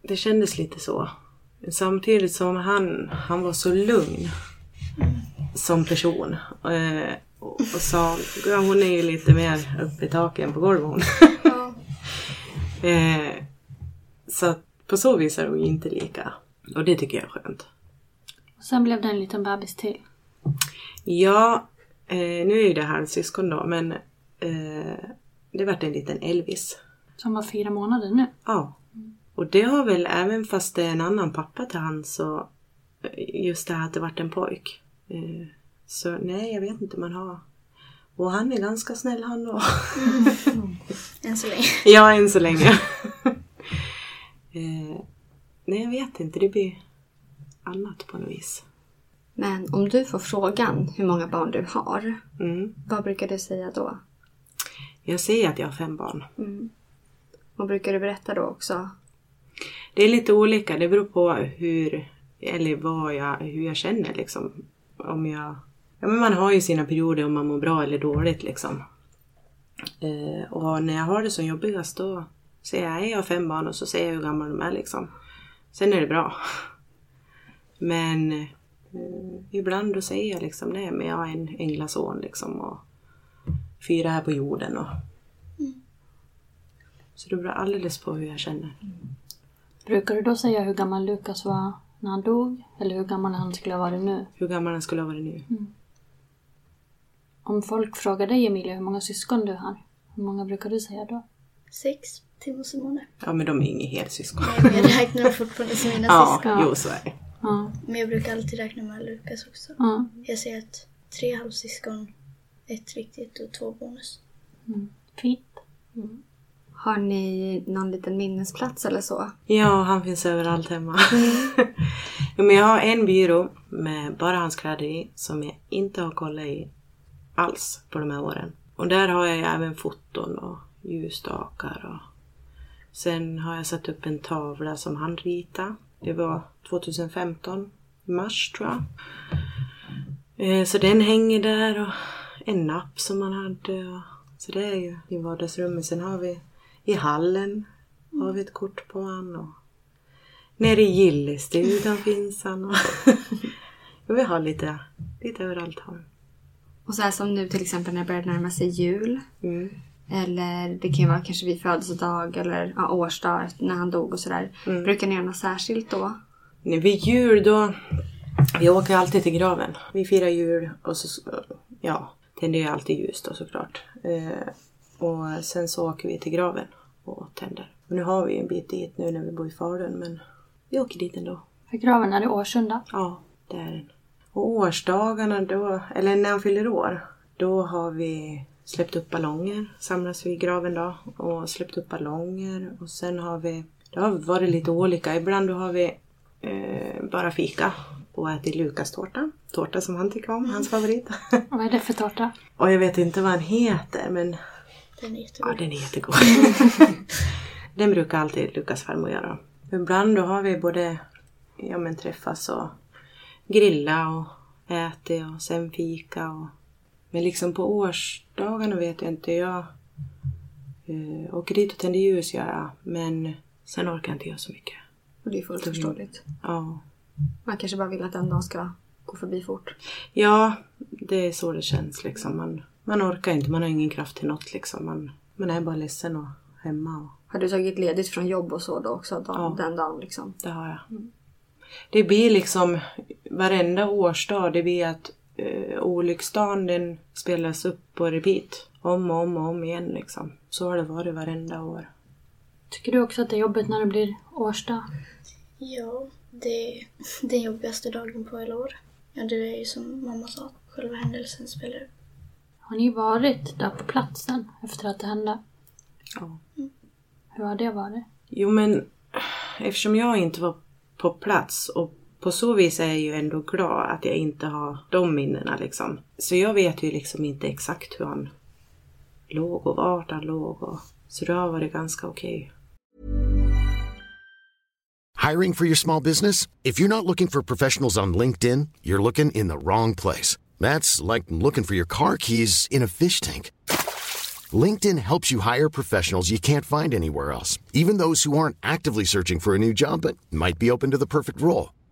det kändes lite så. Samtidigt som han, han var så lugn. som person. Eh, och, och Saga hon är ju lite mer uppe i taket än på golvet. Ja. eh, så på så vis är hon ju inte lika. Och det tycker jag är skönt. Och sen blev det en liten bebis till. Ja, eh, nu är ju det halvsyskon då men eh, det vart en liten Elvis. Som var fyra månader nu. Ja. Och det har väl även fast det är en annan pappa till han så eh, just det här att det vart en pojk. Eh, Så nej, jag vet inte man har. Och han är ganska snäll han då. Än så länge. ja, än så länge. eh, nej, jag vet inte. Det blir annat på något vis. Men om du får frågan hur många barn du har, Mm. vad brukar du säga då? Jag säger att jag har fem barn. Vad brukar du berätta då också? Det är lite olika. Det beror på hur, eller vad jag, hur jag känner liksom. Om jag, ja men man har ju sina perioder om man mår bra eller dåligt liksom. Eh, och när jag har det som jobbigast då säger jag att jag har fem barn och så säger jag hur gamla de är liksom. Sen är det bra. Men eh, ibland då säger jag liksom nej men jag har en änglason liksom och fyra här på jorden och så det beror alldeles på hur jag känner. Brukar du då säga hur gammal Lukas var när han dog? Eller hur gammal han skulle ha varit nu? Hur gammal han skulle ha varit nu. Om folk frågar dig Emilia hur många syskon du har, hur många brukar du säga då? Sex, Tim och Simone. Ja men de är inget helsyskon. Men jag räknar fortfarande som mina Ja, syskon. jo så är det. Ja. Men jag brukar alltid räkna med Lukas också. ja. Jag säger att tre halvsyskon, ett riktigt och två bonus. Fint. Har ni någon liten minnesplats eller så? Ja, han finns överallt hemma. jo, men jag har en byrå med bara hans kläder i som jag inte har kollat i alls på de här åren. Och där har jag ju även foton och ljusstakar och sen har jag satt upp en tavla som han ritade. Det var 2015, i mars tror jag. Eh, Så den hänger där och en napp som han hade. Så det är ju i vardagsrummet. Sen har vi i hallen har vi ett kort på han och nere i gillestugan finns han. Och vi har lite, lite överallt har vi. Och så här som nu till exempel när det börjar närma sig jul. mm. Eller det kan ju vara kanske vid födelsedag eller ja, årsdag när han dog och sådär. Brukar ni göra något särskilt då? Nej, Vid jul då, vi åker alltid till graven. Vi firar jul och så, ja, tänder ju alltid ljus då såklart. Eh, och sen så åker vi till graven och tänder. Och nu har vi ju en bit dit nu när vi bor i Falun men vi åker dit ändå. För graven är det Årsunda. Ja, det är den. Och årsdagarna då, eller när han fyller år, då har vi släppt upp ballonger. Samlas vi i graven då och släppt upp ballonger. Och sen har vi, det har varit lite olika. Ibland då har vi eh, bara fika och ätit Lukas tårta. Tårta som han tycker om, hans favorit. Vad är det för tårta? och jag vet inte vad han heter men Den är ja, jättegod. den är jättegod. den brukar alltid Lukas farmor göra. Ibland då har vi både ja, men träffas och grilla och ätit och sen fika. Och... Men liksom på årsdagarna vet jag inte. Jag eh, åker dit och tänder ljus gör jag. Men sen orkar jag inte göra så mycket. Och det är fullt förståeligt. Ja. Man kanske bara vill att en dag ska gå förbi fort. ja, det är så det känns liksom. Man, man orkar inte, man har ingen kraft till något liksom. Man, man är bara ledsen och hemma. Och... Har du tagit ledigt från jobb och så då också dag, Ja. den dagen liksom? Det har jag. Det blir liksom varenda årsdag, det blir att eh, olycksdagen den spelas upp på repeat. Om och om och om igen liksom. Så har det varit varenda år. Tycker du också att det är jobbigt när det blir årsdag? Ja, det är den jobbigaste dagen på hela år. Ja, det är ju som mamma sa. Själva händelsen spelar upp. Har ni varit där på platsen efter att det hände? Ja. Hur har det varit? Jo men eftersom jag inte var på plats och på så vis är jag ju ändå glad att jag inte har de minnena liksom. Så jag vet ju liksom inte exakt hur han låg och vart han låg och så det har varit ganska okej. Hiring for your small business? If you're not looking for professionals on LinkedIn, you're looking in the wrong place. That's like looking for your car keys in a fish tank. LinkedIn helps you hire professionals you can't find anywhere else, even those who aren't actively searching for a new job but might be open to the perfect role.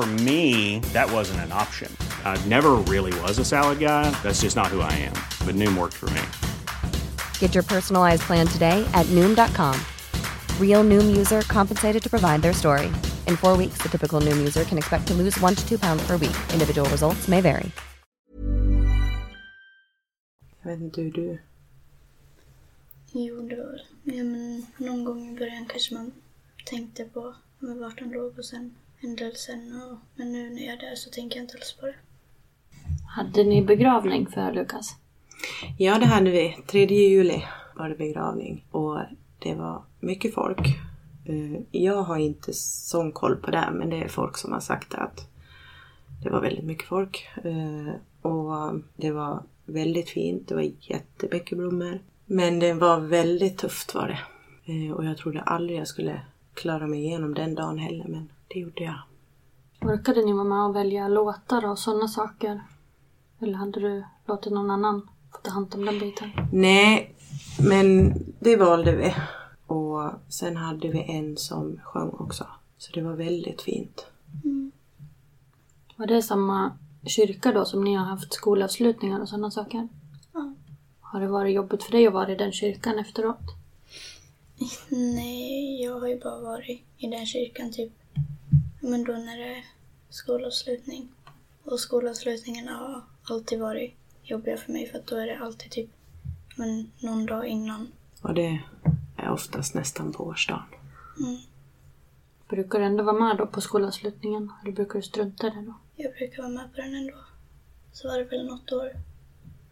For me, that wasn't an option. I never really was a salad guy. That's just not who I am. But Noom worked for me. Get your personalized plan today at Noom.com. Real Noom user compensated to provide their story. In four weeks, the typical Noom user can expect to lose one to two pounds per week. Individual results may vary. Jag vet inte hur du... Jo, det. Ja, men någon gång i början kanske man tänkte på men vart han låg och sen händelsen. Och, men nu när jag är där så tänker jag inte alls på det. Hade ni begravning för Lukas? Ja, det hade vi. 3 juli var det begravning och det var mycket folk. Eh, Jag har inte sån koll på det, men det är folk som har sagt att det var väldigt mycket folk. Eh, Och det var väldigt fint. Det var jättemycket blommor. Men det var väldigt tufft var det. Eh, Och jag trodde aldrig jag skulle klara mig igenom den dagen heller, men det gjorde jag. Orkade ni vara med och välja låtar och sådana saker? Eller hade du låtit någon annan få ta hand om den biten? Nej, men det valde vi. Och sen hade vi en som sjöng också. Så det var väldigt fint. Var det samma kyrka då som ni har haft skolavslutningar och sådana saker? Ja. Har det varit jobbigt för dig att vara i den kyrkan efteråt? Nej, jag har ju bara varit i den kyrkan typ. Men då när det är skolavslutning. Och skolavslutningarna har alltid varit jobbiga för mig för att då är det alltid typ men, någon dag innan. Och det är oftast nästan på årsdagen. Brukar du ändå vara med då på skolavslutningen? Eller brukar du strunta i det då? Jag brukar vara med på den ändå. Så var det väl något år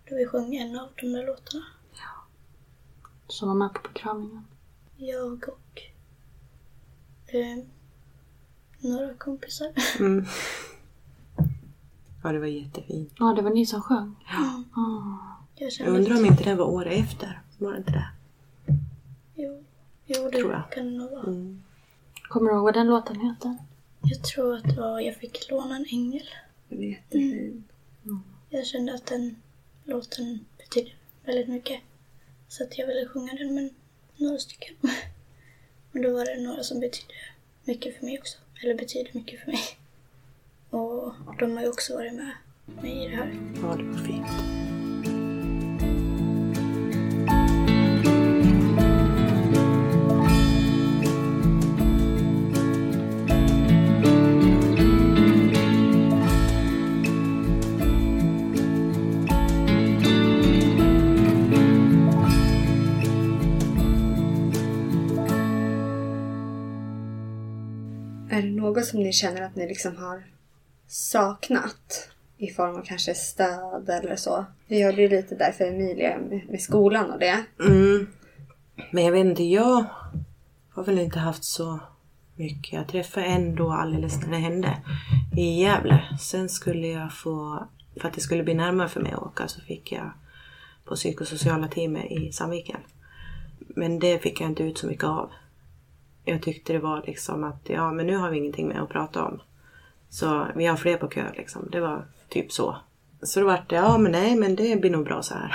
då vi sjöng en av de där låtarna. Som var med på begravningen? Jag och eh, några kompisar. Mm. Ja, det var jättefint. Ja, det var ni som sjöng? Ja. Ah. Jag Jag undrar om inte det var året efter. Var det inte det? Jo, jo det Tror jag. kan det nog vara. Mm. Kommer du ihåg vad den låten heter? Jag tror att det var Jag fick låna en ängel. Det var jättefint. Jag kände att den låten betydde väldigt mycket. Så att jag ville sjunga den med några stycken. Men då var det några som betydde mycket för mig också. Eller betyder mycket för mig. Och de har ju också varit med mig i det här. Ja, det var fint. Något som ni känner att ni liksom har saknat? I form av kanske stöd eller så. Vi hörde ju lite där för Emilia med, med skolan och det. Mm. Men jag vet inte, jag har väl inte haft så mycket. Jag träffade en då alldeles när det hände i Gävle. Sen skulle jag få, för att det skulle bli närmare för mig att åka så fick jag på psykosociala teamet i Sandviken. Men det fick jag inte ut så mycket av. Jag tyckte det var liksom att ja men nu har vi ingenting mer att prata om. Så vi har fler på kö liksom. Det var typ så. Så då vart det, ja men nej men det blir nog bra så här.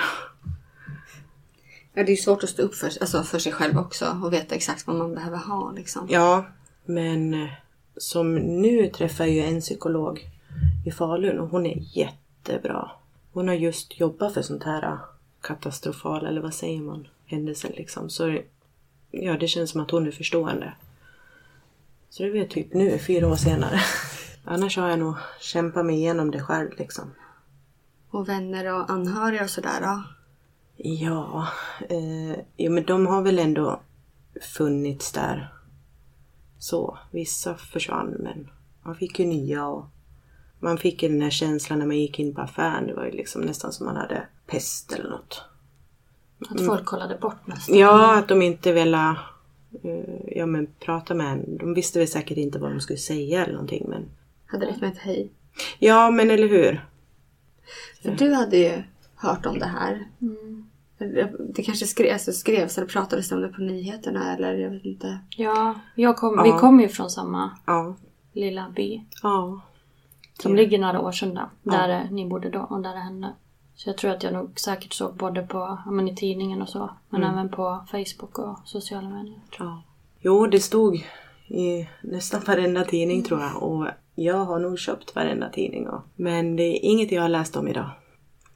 Ja, det är ju svårt att stå upp för, alltså för sig själv också och veta exakt vad man behöver ha liksom. Ja, men eh, som nu träffar jag ju en psykolog i Falun och hon är jättebra. Hon har just jobbat för sånt här eh, katastrofal, eller vad säger man, händelser liksom. Så ja, det känns som att hon är förstående. Så det är väl typ nu, fyra år senare. Annars har jag nog kämpat mig igenom det själv liksom. Och vänner och anhöriga och sådär då. Ja, eh, jo, men de har väl ändå funnits där. Så, vissa försvann men man fick ju nya och man fick ju den här känslan när man gick in på affären. Det var ju liksom nästan som man hade pest eller något. Att folk kollade bort nästan. Ja, att de inte ville eh, ja, men prata med en. De visste väl säkert inte vad de skulle säga eller någonting men Hade räckt med ett hej. Ja, men eller hur? För du hade ju hört om det här. Mm. Det kanske skrev, alltså skrevs eller pratades om det på nyheterna eller jag vet inte. Ja, jag kom, Ja. vi kommer ju från samma Ja. lilla by. Ja. Som Ja. ligger nära Årsunda. Där eh, ni bodde då och där det hände. Så jag tror att jag nog säkert såg både på, men i tidningen och så. Men Mm. även på Facebook och sociala medier. ja. Jo, det stod i nästan varenda tidning tror jag. Och jag har nog köpt varenda tidning. Och, men det är inget jag har läst om idag.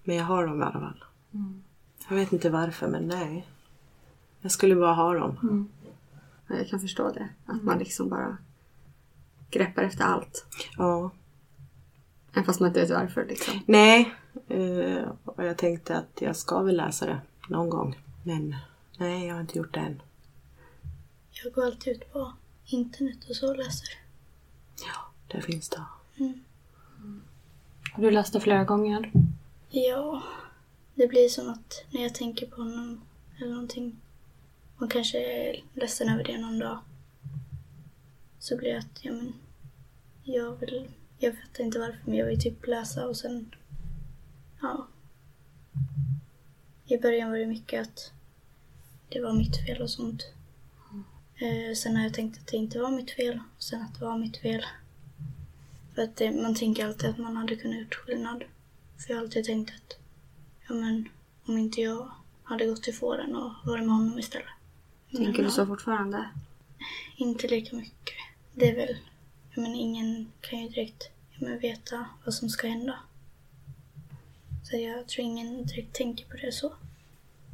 Men jag har dem i alla fall. Jag vet inte varför, men nej. Jag skulle bara ha dem. Ja, Jag kan förstå det. Att man liksom bara greppar efter allt. Ja. Även fast man inte vet varför liksom. Nej. Eh, och jag tänkte att jag ska väl läsa det någon gång. Men nej, jag har inte gjort det än. Jag går alltid ut på internet och så och läser. Ja, det finns det. Har du läst det flera gånger? Ja, det blir som att när jag tänker på honom eller någonting. Man kanske är ledsen över det någon dag. Så blir det att, ja men. Jag vill, jag fattar inte varför men jag vill typ läsa och sen. Ja. I början var det mycket att det var mitt fel och sånt. Eh, sen har jag tänkt att det inte var mitt fel och sen att det var mitt fel. För att det, man tänker alltid att man hade kunnat gjort skillnad. För jag har alltid tänkt att, ja men om inte jag hade gått till fåren och varit med honom istället. Tänker Men, du så fortfarande? Inte lika mycket. Det är väl, men ingen kan ju direkt men veta vad som ska hända. Så jag tror ingen direkt tänker på det så.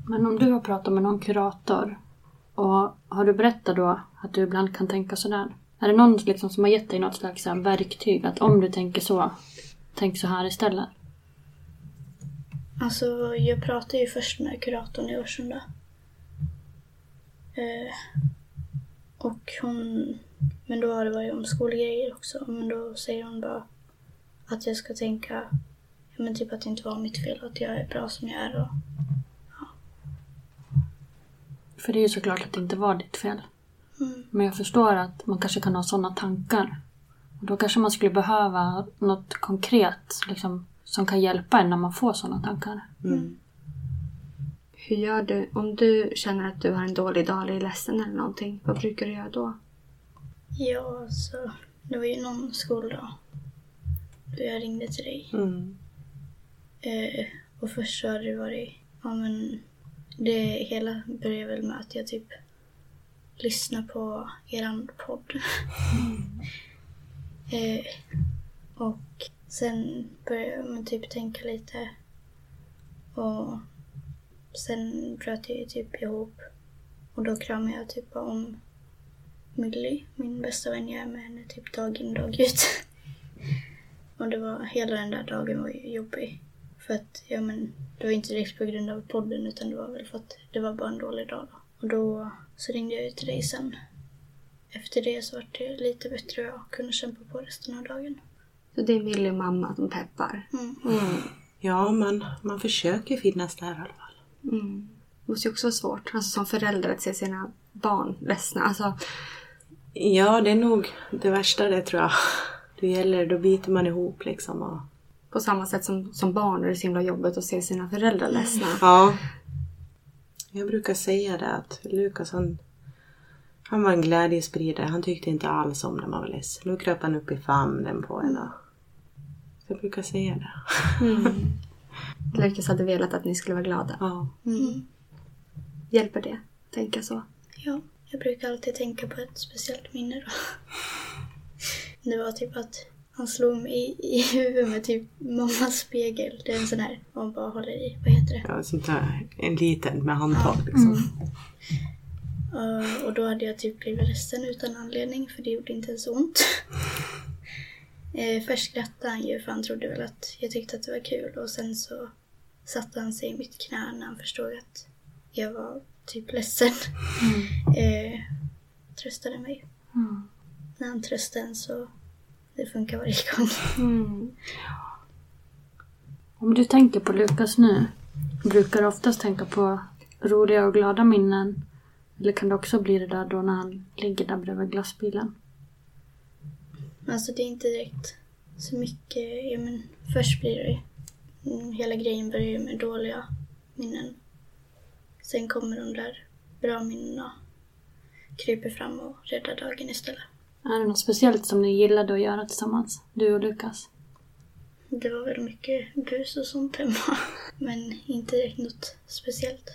Men om du har pratat med någon kurator och har du berättat då att du ibland kan tänka sådär? Är det någon liksom som har gett dig något slags verktyg att om du tänker så, tänk så här istället? Alltså, jag pratade ju först med kuratorn i Årsunda. Eh, och hon... Men då har det varit om skolgrejer också. Men då säger hon bara att jag ska tänka... Ja, men typ att det inte var mitt fel. Att jag är bra som jag är. Och, För det är ju såklart att det inte var ditt fel. mm, Men jag förstår att man kanske kan ha sådana tankar. Och då kanske man skulle behöva något konkret liksom, som kan hjälpa en när man får sådana tankar. Hur gör du om du känner att du har en dålig dag eller är ledsen eller någonting? Vad brukar du göra då? ja, alltså... Det var ju någon skoldag. Då jag ringde till dig. Mm. Eh, och först så hade det varit, ja men det hela började väl med att jag typ lyssnade på eran podd. eh, och sen började man typ tänka lite och sen bröt jag typ ihop och då kramade jag typ om Millie, min bästa vän. Jag är med henne typ dag in dag ut. och det var, hela den där dagen var ju jobbig. För att, ja men, det var inte direkt på grund av podden utan det var väl för att det var bara en dålig dag då. Och då så ringde jag ju till dig sen. Efter det så var det lite bättre och jag kunde kämpa på resten av dagen. Så det är Millie och mamma som peppar. Mm. Ja, man, man försöker finnas där i alla fall. Mm. Det måste ju också vara svårt alltså, som förälder att se sina barn ledsna. Alltså, Ja, det är nog det värsta det tror jag. Det gäller, då biter man ihop liksom. Och... på samma sätt som, som barn är det så himla jobbigt att se sina föräldrar ledsna. Ja. Jag brukar säga det att Lukas han, han var en glädjespridare. Han tyckte inte alls om när man var ledsen. Nu kröp han upp i famnen på en. Jag brukar säga det. Lukas hade velat att ni skulle vara glada. Ja. Mm. Hjälper det? Tänka så. Ja, jag brukar alltid tänka på ett speciellt minne då. Det var typ att han slog mig i, i huvudet med typ mammas spegel. Det är en sån här man bara håller i. Vad heter det? ja, sånt där. En liten med handtag liksom. Uh, och då hade jag typ blivit ledsen utan anledning för det gjorde inte ens ont. uh, först skrattade han ju för han trodde väl att jag tyckte att det var kul och sen så satte han sig i mitt knä när han förstod att jag var typ ledsen. Uh, tröstade mig. När han tröstade en så det funkar varje gång. Om du tänker på Lukas nu, brukar du oftast tänka på roliga och glada minnen? Eller kan det också bli det där då när han ligger där bredvid glassbilen? Alltså det är inte direkt så mycket, ja men först blir det mm, hela grejen börjar ju med dåliga minnen. Sen kommer de där bra minnena kryper fram och räddar dagen istället. Är det något speciellt som ni gillade att göra tillsammans? Du och Lukas? Det var väl mycket bus och sånt hemma. Men inte direkt något speciellt.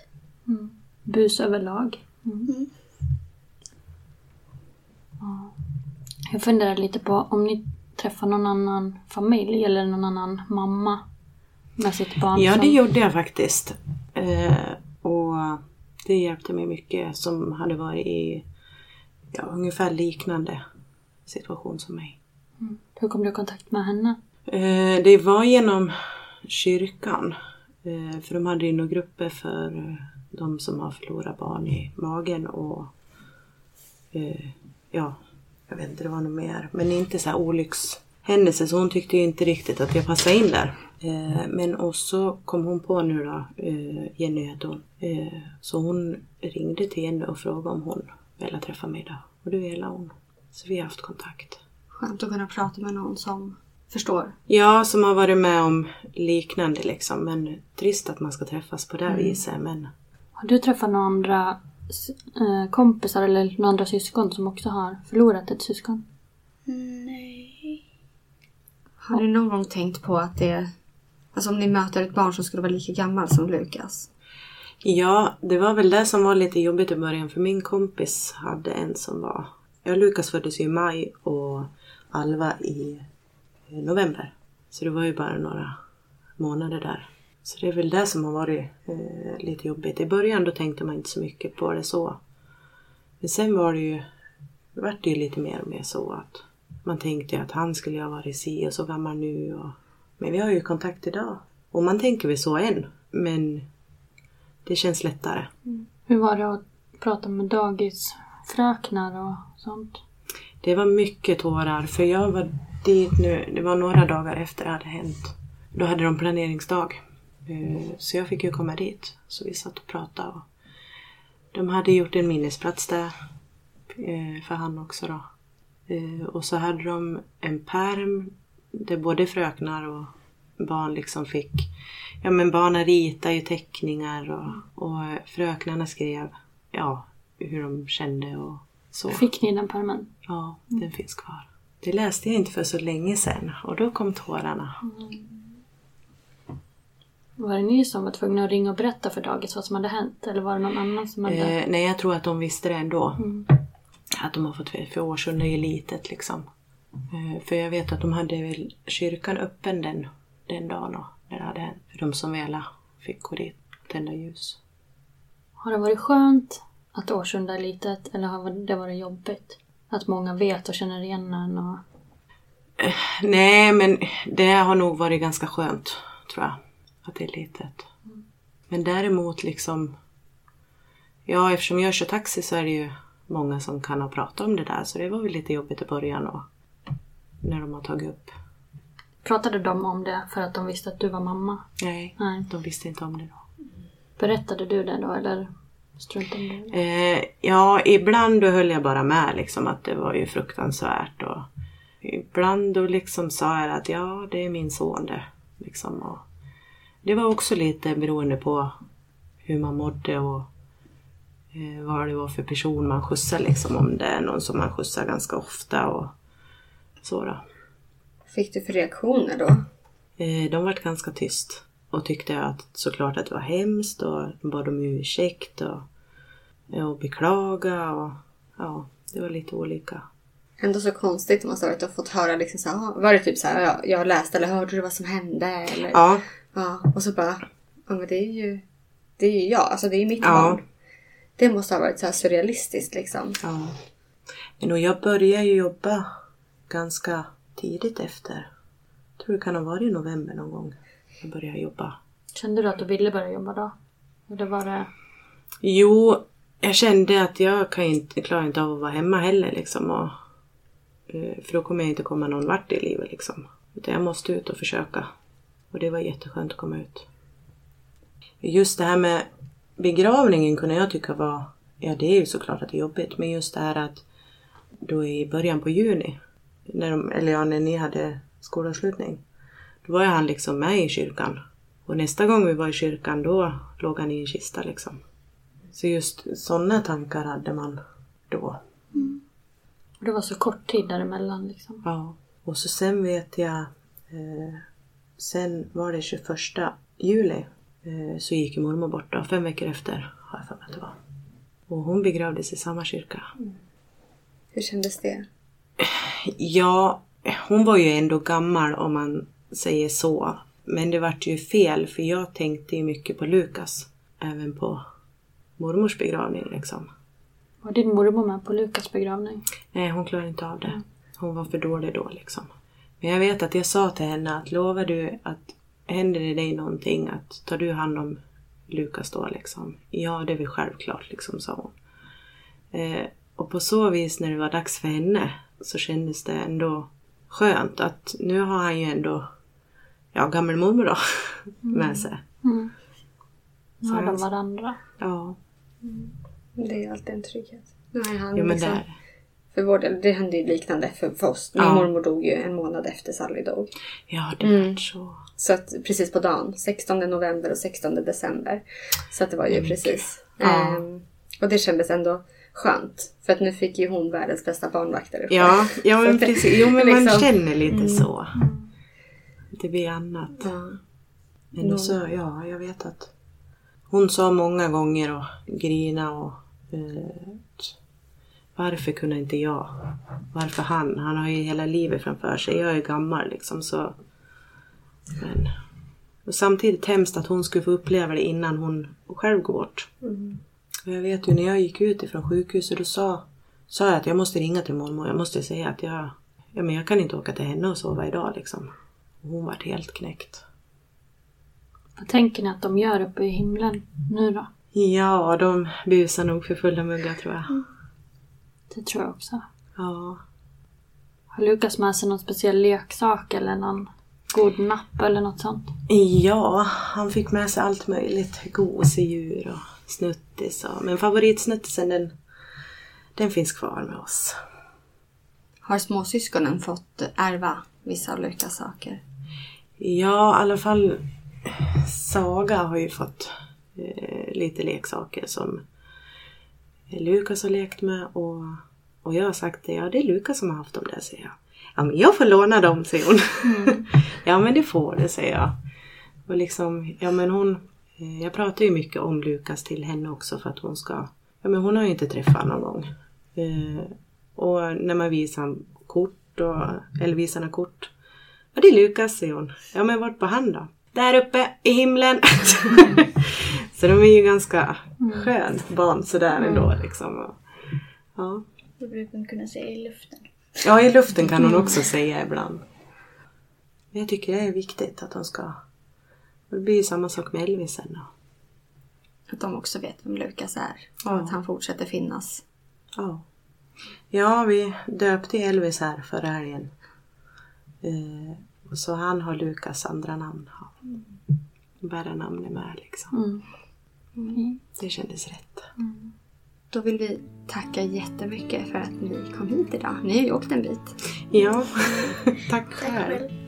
Mm. Bus överlag? Mm. Mm. Ja. Jag funderar lite på om ni träffar någon annan familj eller någon annan mamma med sitt barn? Ja, som- det gjorde jag faktiskt. Eh, och det hjälpte mig mycket som hade varit i ja, ungefär liknande situation som mig. Hur kom du i kontakt med henne? Eh, det var genom kyrkan. Eh, för de hade ju några grupper för de som har förlorat barn i magen och eh, ja, jag vet inte, det var något mer. Men inte så här olyckshändelse så hon tyckte ju inte riktigt att jag passade in där. Eh, men och så kom hon på nu då, eh, Jenny heter hon. Eh, så hon ringde till Jenny och frågade om hon ville träffa mig då. Och det ville hon. Så vi har haft kontakt. Skönt att kunna prata med någon som förstår. Ja, som har varit med om liknande liksom. Men trist att man ska träffas på det viset. Men Har du träffat några andra eh, kompisar eller några andra syskon som också har förlorat ett syskon? Mm, Nej. Har ni någon gång tänkt på att det... Alltså om ni möter ett barn som skulle vara lika gammal som Lukas. ja, det var väl det som var lite jobbigt i början. För min kompis hade en som var... Ja, Lukas föddes ju i maj och Alva i eh, november. Så det var ju bara några månader där. Så det är väl det som har varit eh, lite jobbigt. I början då tänkte man inte så mycket på det så. Men sen var det ju... Det vart ju lite mer och mer så att man tänkte att han skulle ha varit si och så gammal nu. Och, men vi har ju kontakt idag. Och man tänker väl så än. Men det känns lättare. Mm. Hur var det att prata med dagis? Fröknar och sånt? Det var mycket tårar för jag var dit nu, det var några dagar efter det hade hänt. Då hade de planeringsdag. Eh, så jag fick ju komma dit. Så vi satt och pratade. Och de hade gjort en minnesplats där. Eh, för han också då. Eh, och så hade de en perm där både fröknar och barn liksom fick... Ja men barnen ritade ju teckningar och, och fröknarna skrev ja, hur de kände och så. Fick ni den pärmen? Ja, den finns kvar. Det läste jag inte för så länge sedan och då kom tårarna. Var det ni som var tvungna att ringa och berätta för dagis vad som hade hänt? Eller var det någon annan som hade... Eh, nej, jag tror att de visste det ändå. Att de har fått för Årsunda är ju litet liksom. Eh, för jag vet att de hade väl kyrkan öppen den, den dagen och när det hade hänt. För de som ville fick gå dit och tända ljus. Har det varit skönt att Årsunda är litet eller har det varit jobbigt? Att många vet och känner igen en och... Nej, men det har nog varit ganska skönt, tror jag. Att det är litet. Men däremot liksom... Ja, eftersom jag kör taxi så är det ju många som kan ha pratat om det där. Så det var väl lite jobbigt i början och när de har tagit upp. Pratade de om det för att de visste att du var mamma? Nej, Nej. de visste inte om det då. Berättade du det då eller Eh, ja, ibland då höll jag bara med liksom att det var ju fruktansvärt. Och ibland då liksom sa jag att ja, det är min son det. Liksom, och det var också lite beroende på hur man mådde och eh, vad det var för person man skjutsade liksom. Om det är någon som man skjutsar ganska ofta och så då. Fick du för reaktioner då? Eh, de vart ganska tyst och tyckte att såklart att det var hemskt och bad om ursäkt och, och beklaga och ja, det var lite olika. Ändå så konstigt måste det ha varit att fått höra liksom så här, var det typ så här, ja, jag läste eller hörde du vad som hände? Eller, Ja, ja. Och så bara, ja men det är ju, det är ju jag, alltså det är ju mitt Ja. barn. Det måste ha varit så här surrealistiskt liksom. ja. Men jag började ju jobba ganska tidigt efter. Jag tror det kan ha varit i november någon gång. Jag började jobba. Kände du att du ville börja jobba då? Eller var det... Jo, jag kände att jag kan inte, klarar inte av att vara hemma heller liksom. Och, eh, för då kommer jag inte komma någon vart i livet liksom. Utan jag måste ut och försöka. Och det var jätteskönt att komma ut. Just det här med begravningen kunde jag tycka var, ja det är ju såklart att det är jobbigt, men just det här att då i början på juni, när de, eller ja, när ni hade skolavslutning, då var ju han liksom med i kyrkan Och nästa gång vi var i kyrkan då låg han i en kista liksom. Så just sådana tankar hade man då. Och det var så kort tid däremellan liksom. Ja. Och så sen vet jag, eh, sen var det 21 juli eh, så gick mormor bort då, fem veckor efter har jag för mig att det var. Och hon begravdes i samma kyrka. Hur kändes det? Ja, hon var ju ändå gammal om man säger så. Men det vart ju fel för jag tänkte ju mycket på Lukas. Även på mormors begravning liksom. Var din mormor med på Lukas begravning? Nej, hon klarade inte av det. Hon var för dålig då liksom. Men jag vet att jag sa till henne att lovar du att händer det dig någonting att tar du hand om Lukas då liksom? Ja, det är väl självklart liksom, sa hon. Eh, och på så vis när det var dags för henne så kändes det ändå skönt att nu har han ju ändå, ja gammelmormor då, med sig. Mm. Så har de varandra. Ja, Det är ju alltid en trygghet. Är han jo men liksom, där. För vår del, det hände ju liknande för, för oss. Min Ja. mormor dog ju en månad efter Sally dog. Ja, det Mm. så. Så att precis på dagen, 16 november och 16 december. Så att det var ju precis. Ja. Ehm, och det kändes ändå skönt. För att nu fick ju hon världens bästa barnvakt där uppe. Ja, ja men precis. Jo men man liksom- känner lite så. Det blir annat. Ja. Men så, ja, jag vet att hon sa många gånger och grina och eh, varför kunde inte jag? Varför han? Han har ju hela livet framför sig. Jag är gammal liksom så. Men och samtidigt hemskt att hon skulle få uppleva det innan hon själv går bort. Och jag vet ju när jag gick ut ifrån sjukhuset då sa, sa jag att jag måste ringa till mormor. Jag måste säga att jag, ja, men jag kan inte åka till henne och sova idag liksom. Och hon vart helt knäckt. Vad tänker ni att de gör uppe i himlen nu då? Ja, de busar nog för fulla muggar tror jag. Det tror jag också. Ja. Har Lukas med sig någon speciell leksak eller någon god napp eller något sånt? Ja, han fick med sig allt möjligt. Gosedjur och snuttis. Och, men favoritsnuttisen den, den finns kvar med oss. Har småsyskonen fått ärva vissa av Lukas saker? Ja, i alla fall Saga har ju fått eh, lite leksaker som Lukas har lekt med och, och jag har sagt det, ja det är Lukas som har haft dem där säger jag. Ja men jag får låna dem säger hon. ja men det får du säger jag. Och liksom, ja men hon, eh, jag pratar ju mycket om Lukas till henne också för att hon ska, ja men hon har ju inte träffat någon gång. Eh, och när man visar kort och, eller visar några kort Ja, det är Lukas, säger hon. Ja, men vart på han då? Där uppe i himlen. så de är ju ganska skön barn sådär ändå liksom. Och, Ja. Det brukar man kunna säga i luften. ja, i luften kan hon också säga ibland. Men jag tycker det är viktigt att de ska... Det blir ju samma sak med Elvis sen då. Att de också vet vem Lukas är. Och Ja. att han fortsätter finnas. Ja. Ja, vi döpte Elvis här förra helgen. Eh, så han har Lukas andra namn. Bära namnet med liksom. Mm. Det kändes rätt. Då vill vi tacka jättemycket för att ni kom hit idag. Ni har ju åkt en bit. Ja, tack själv.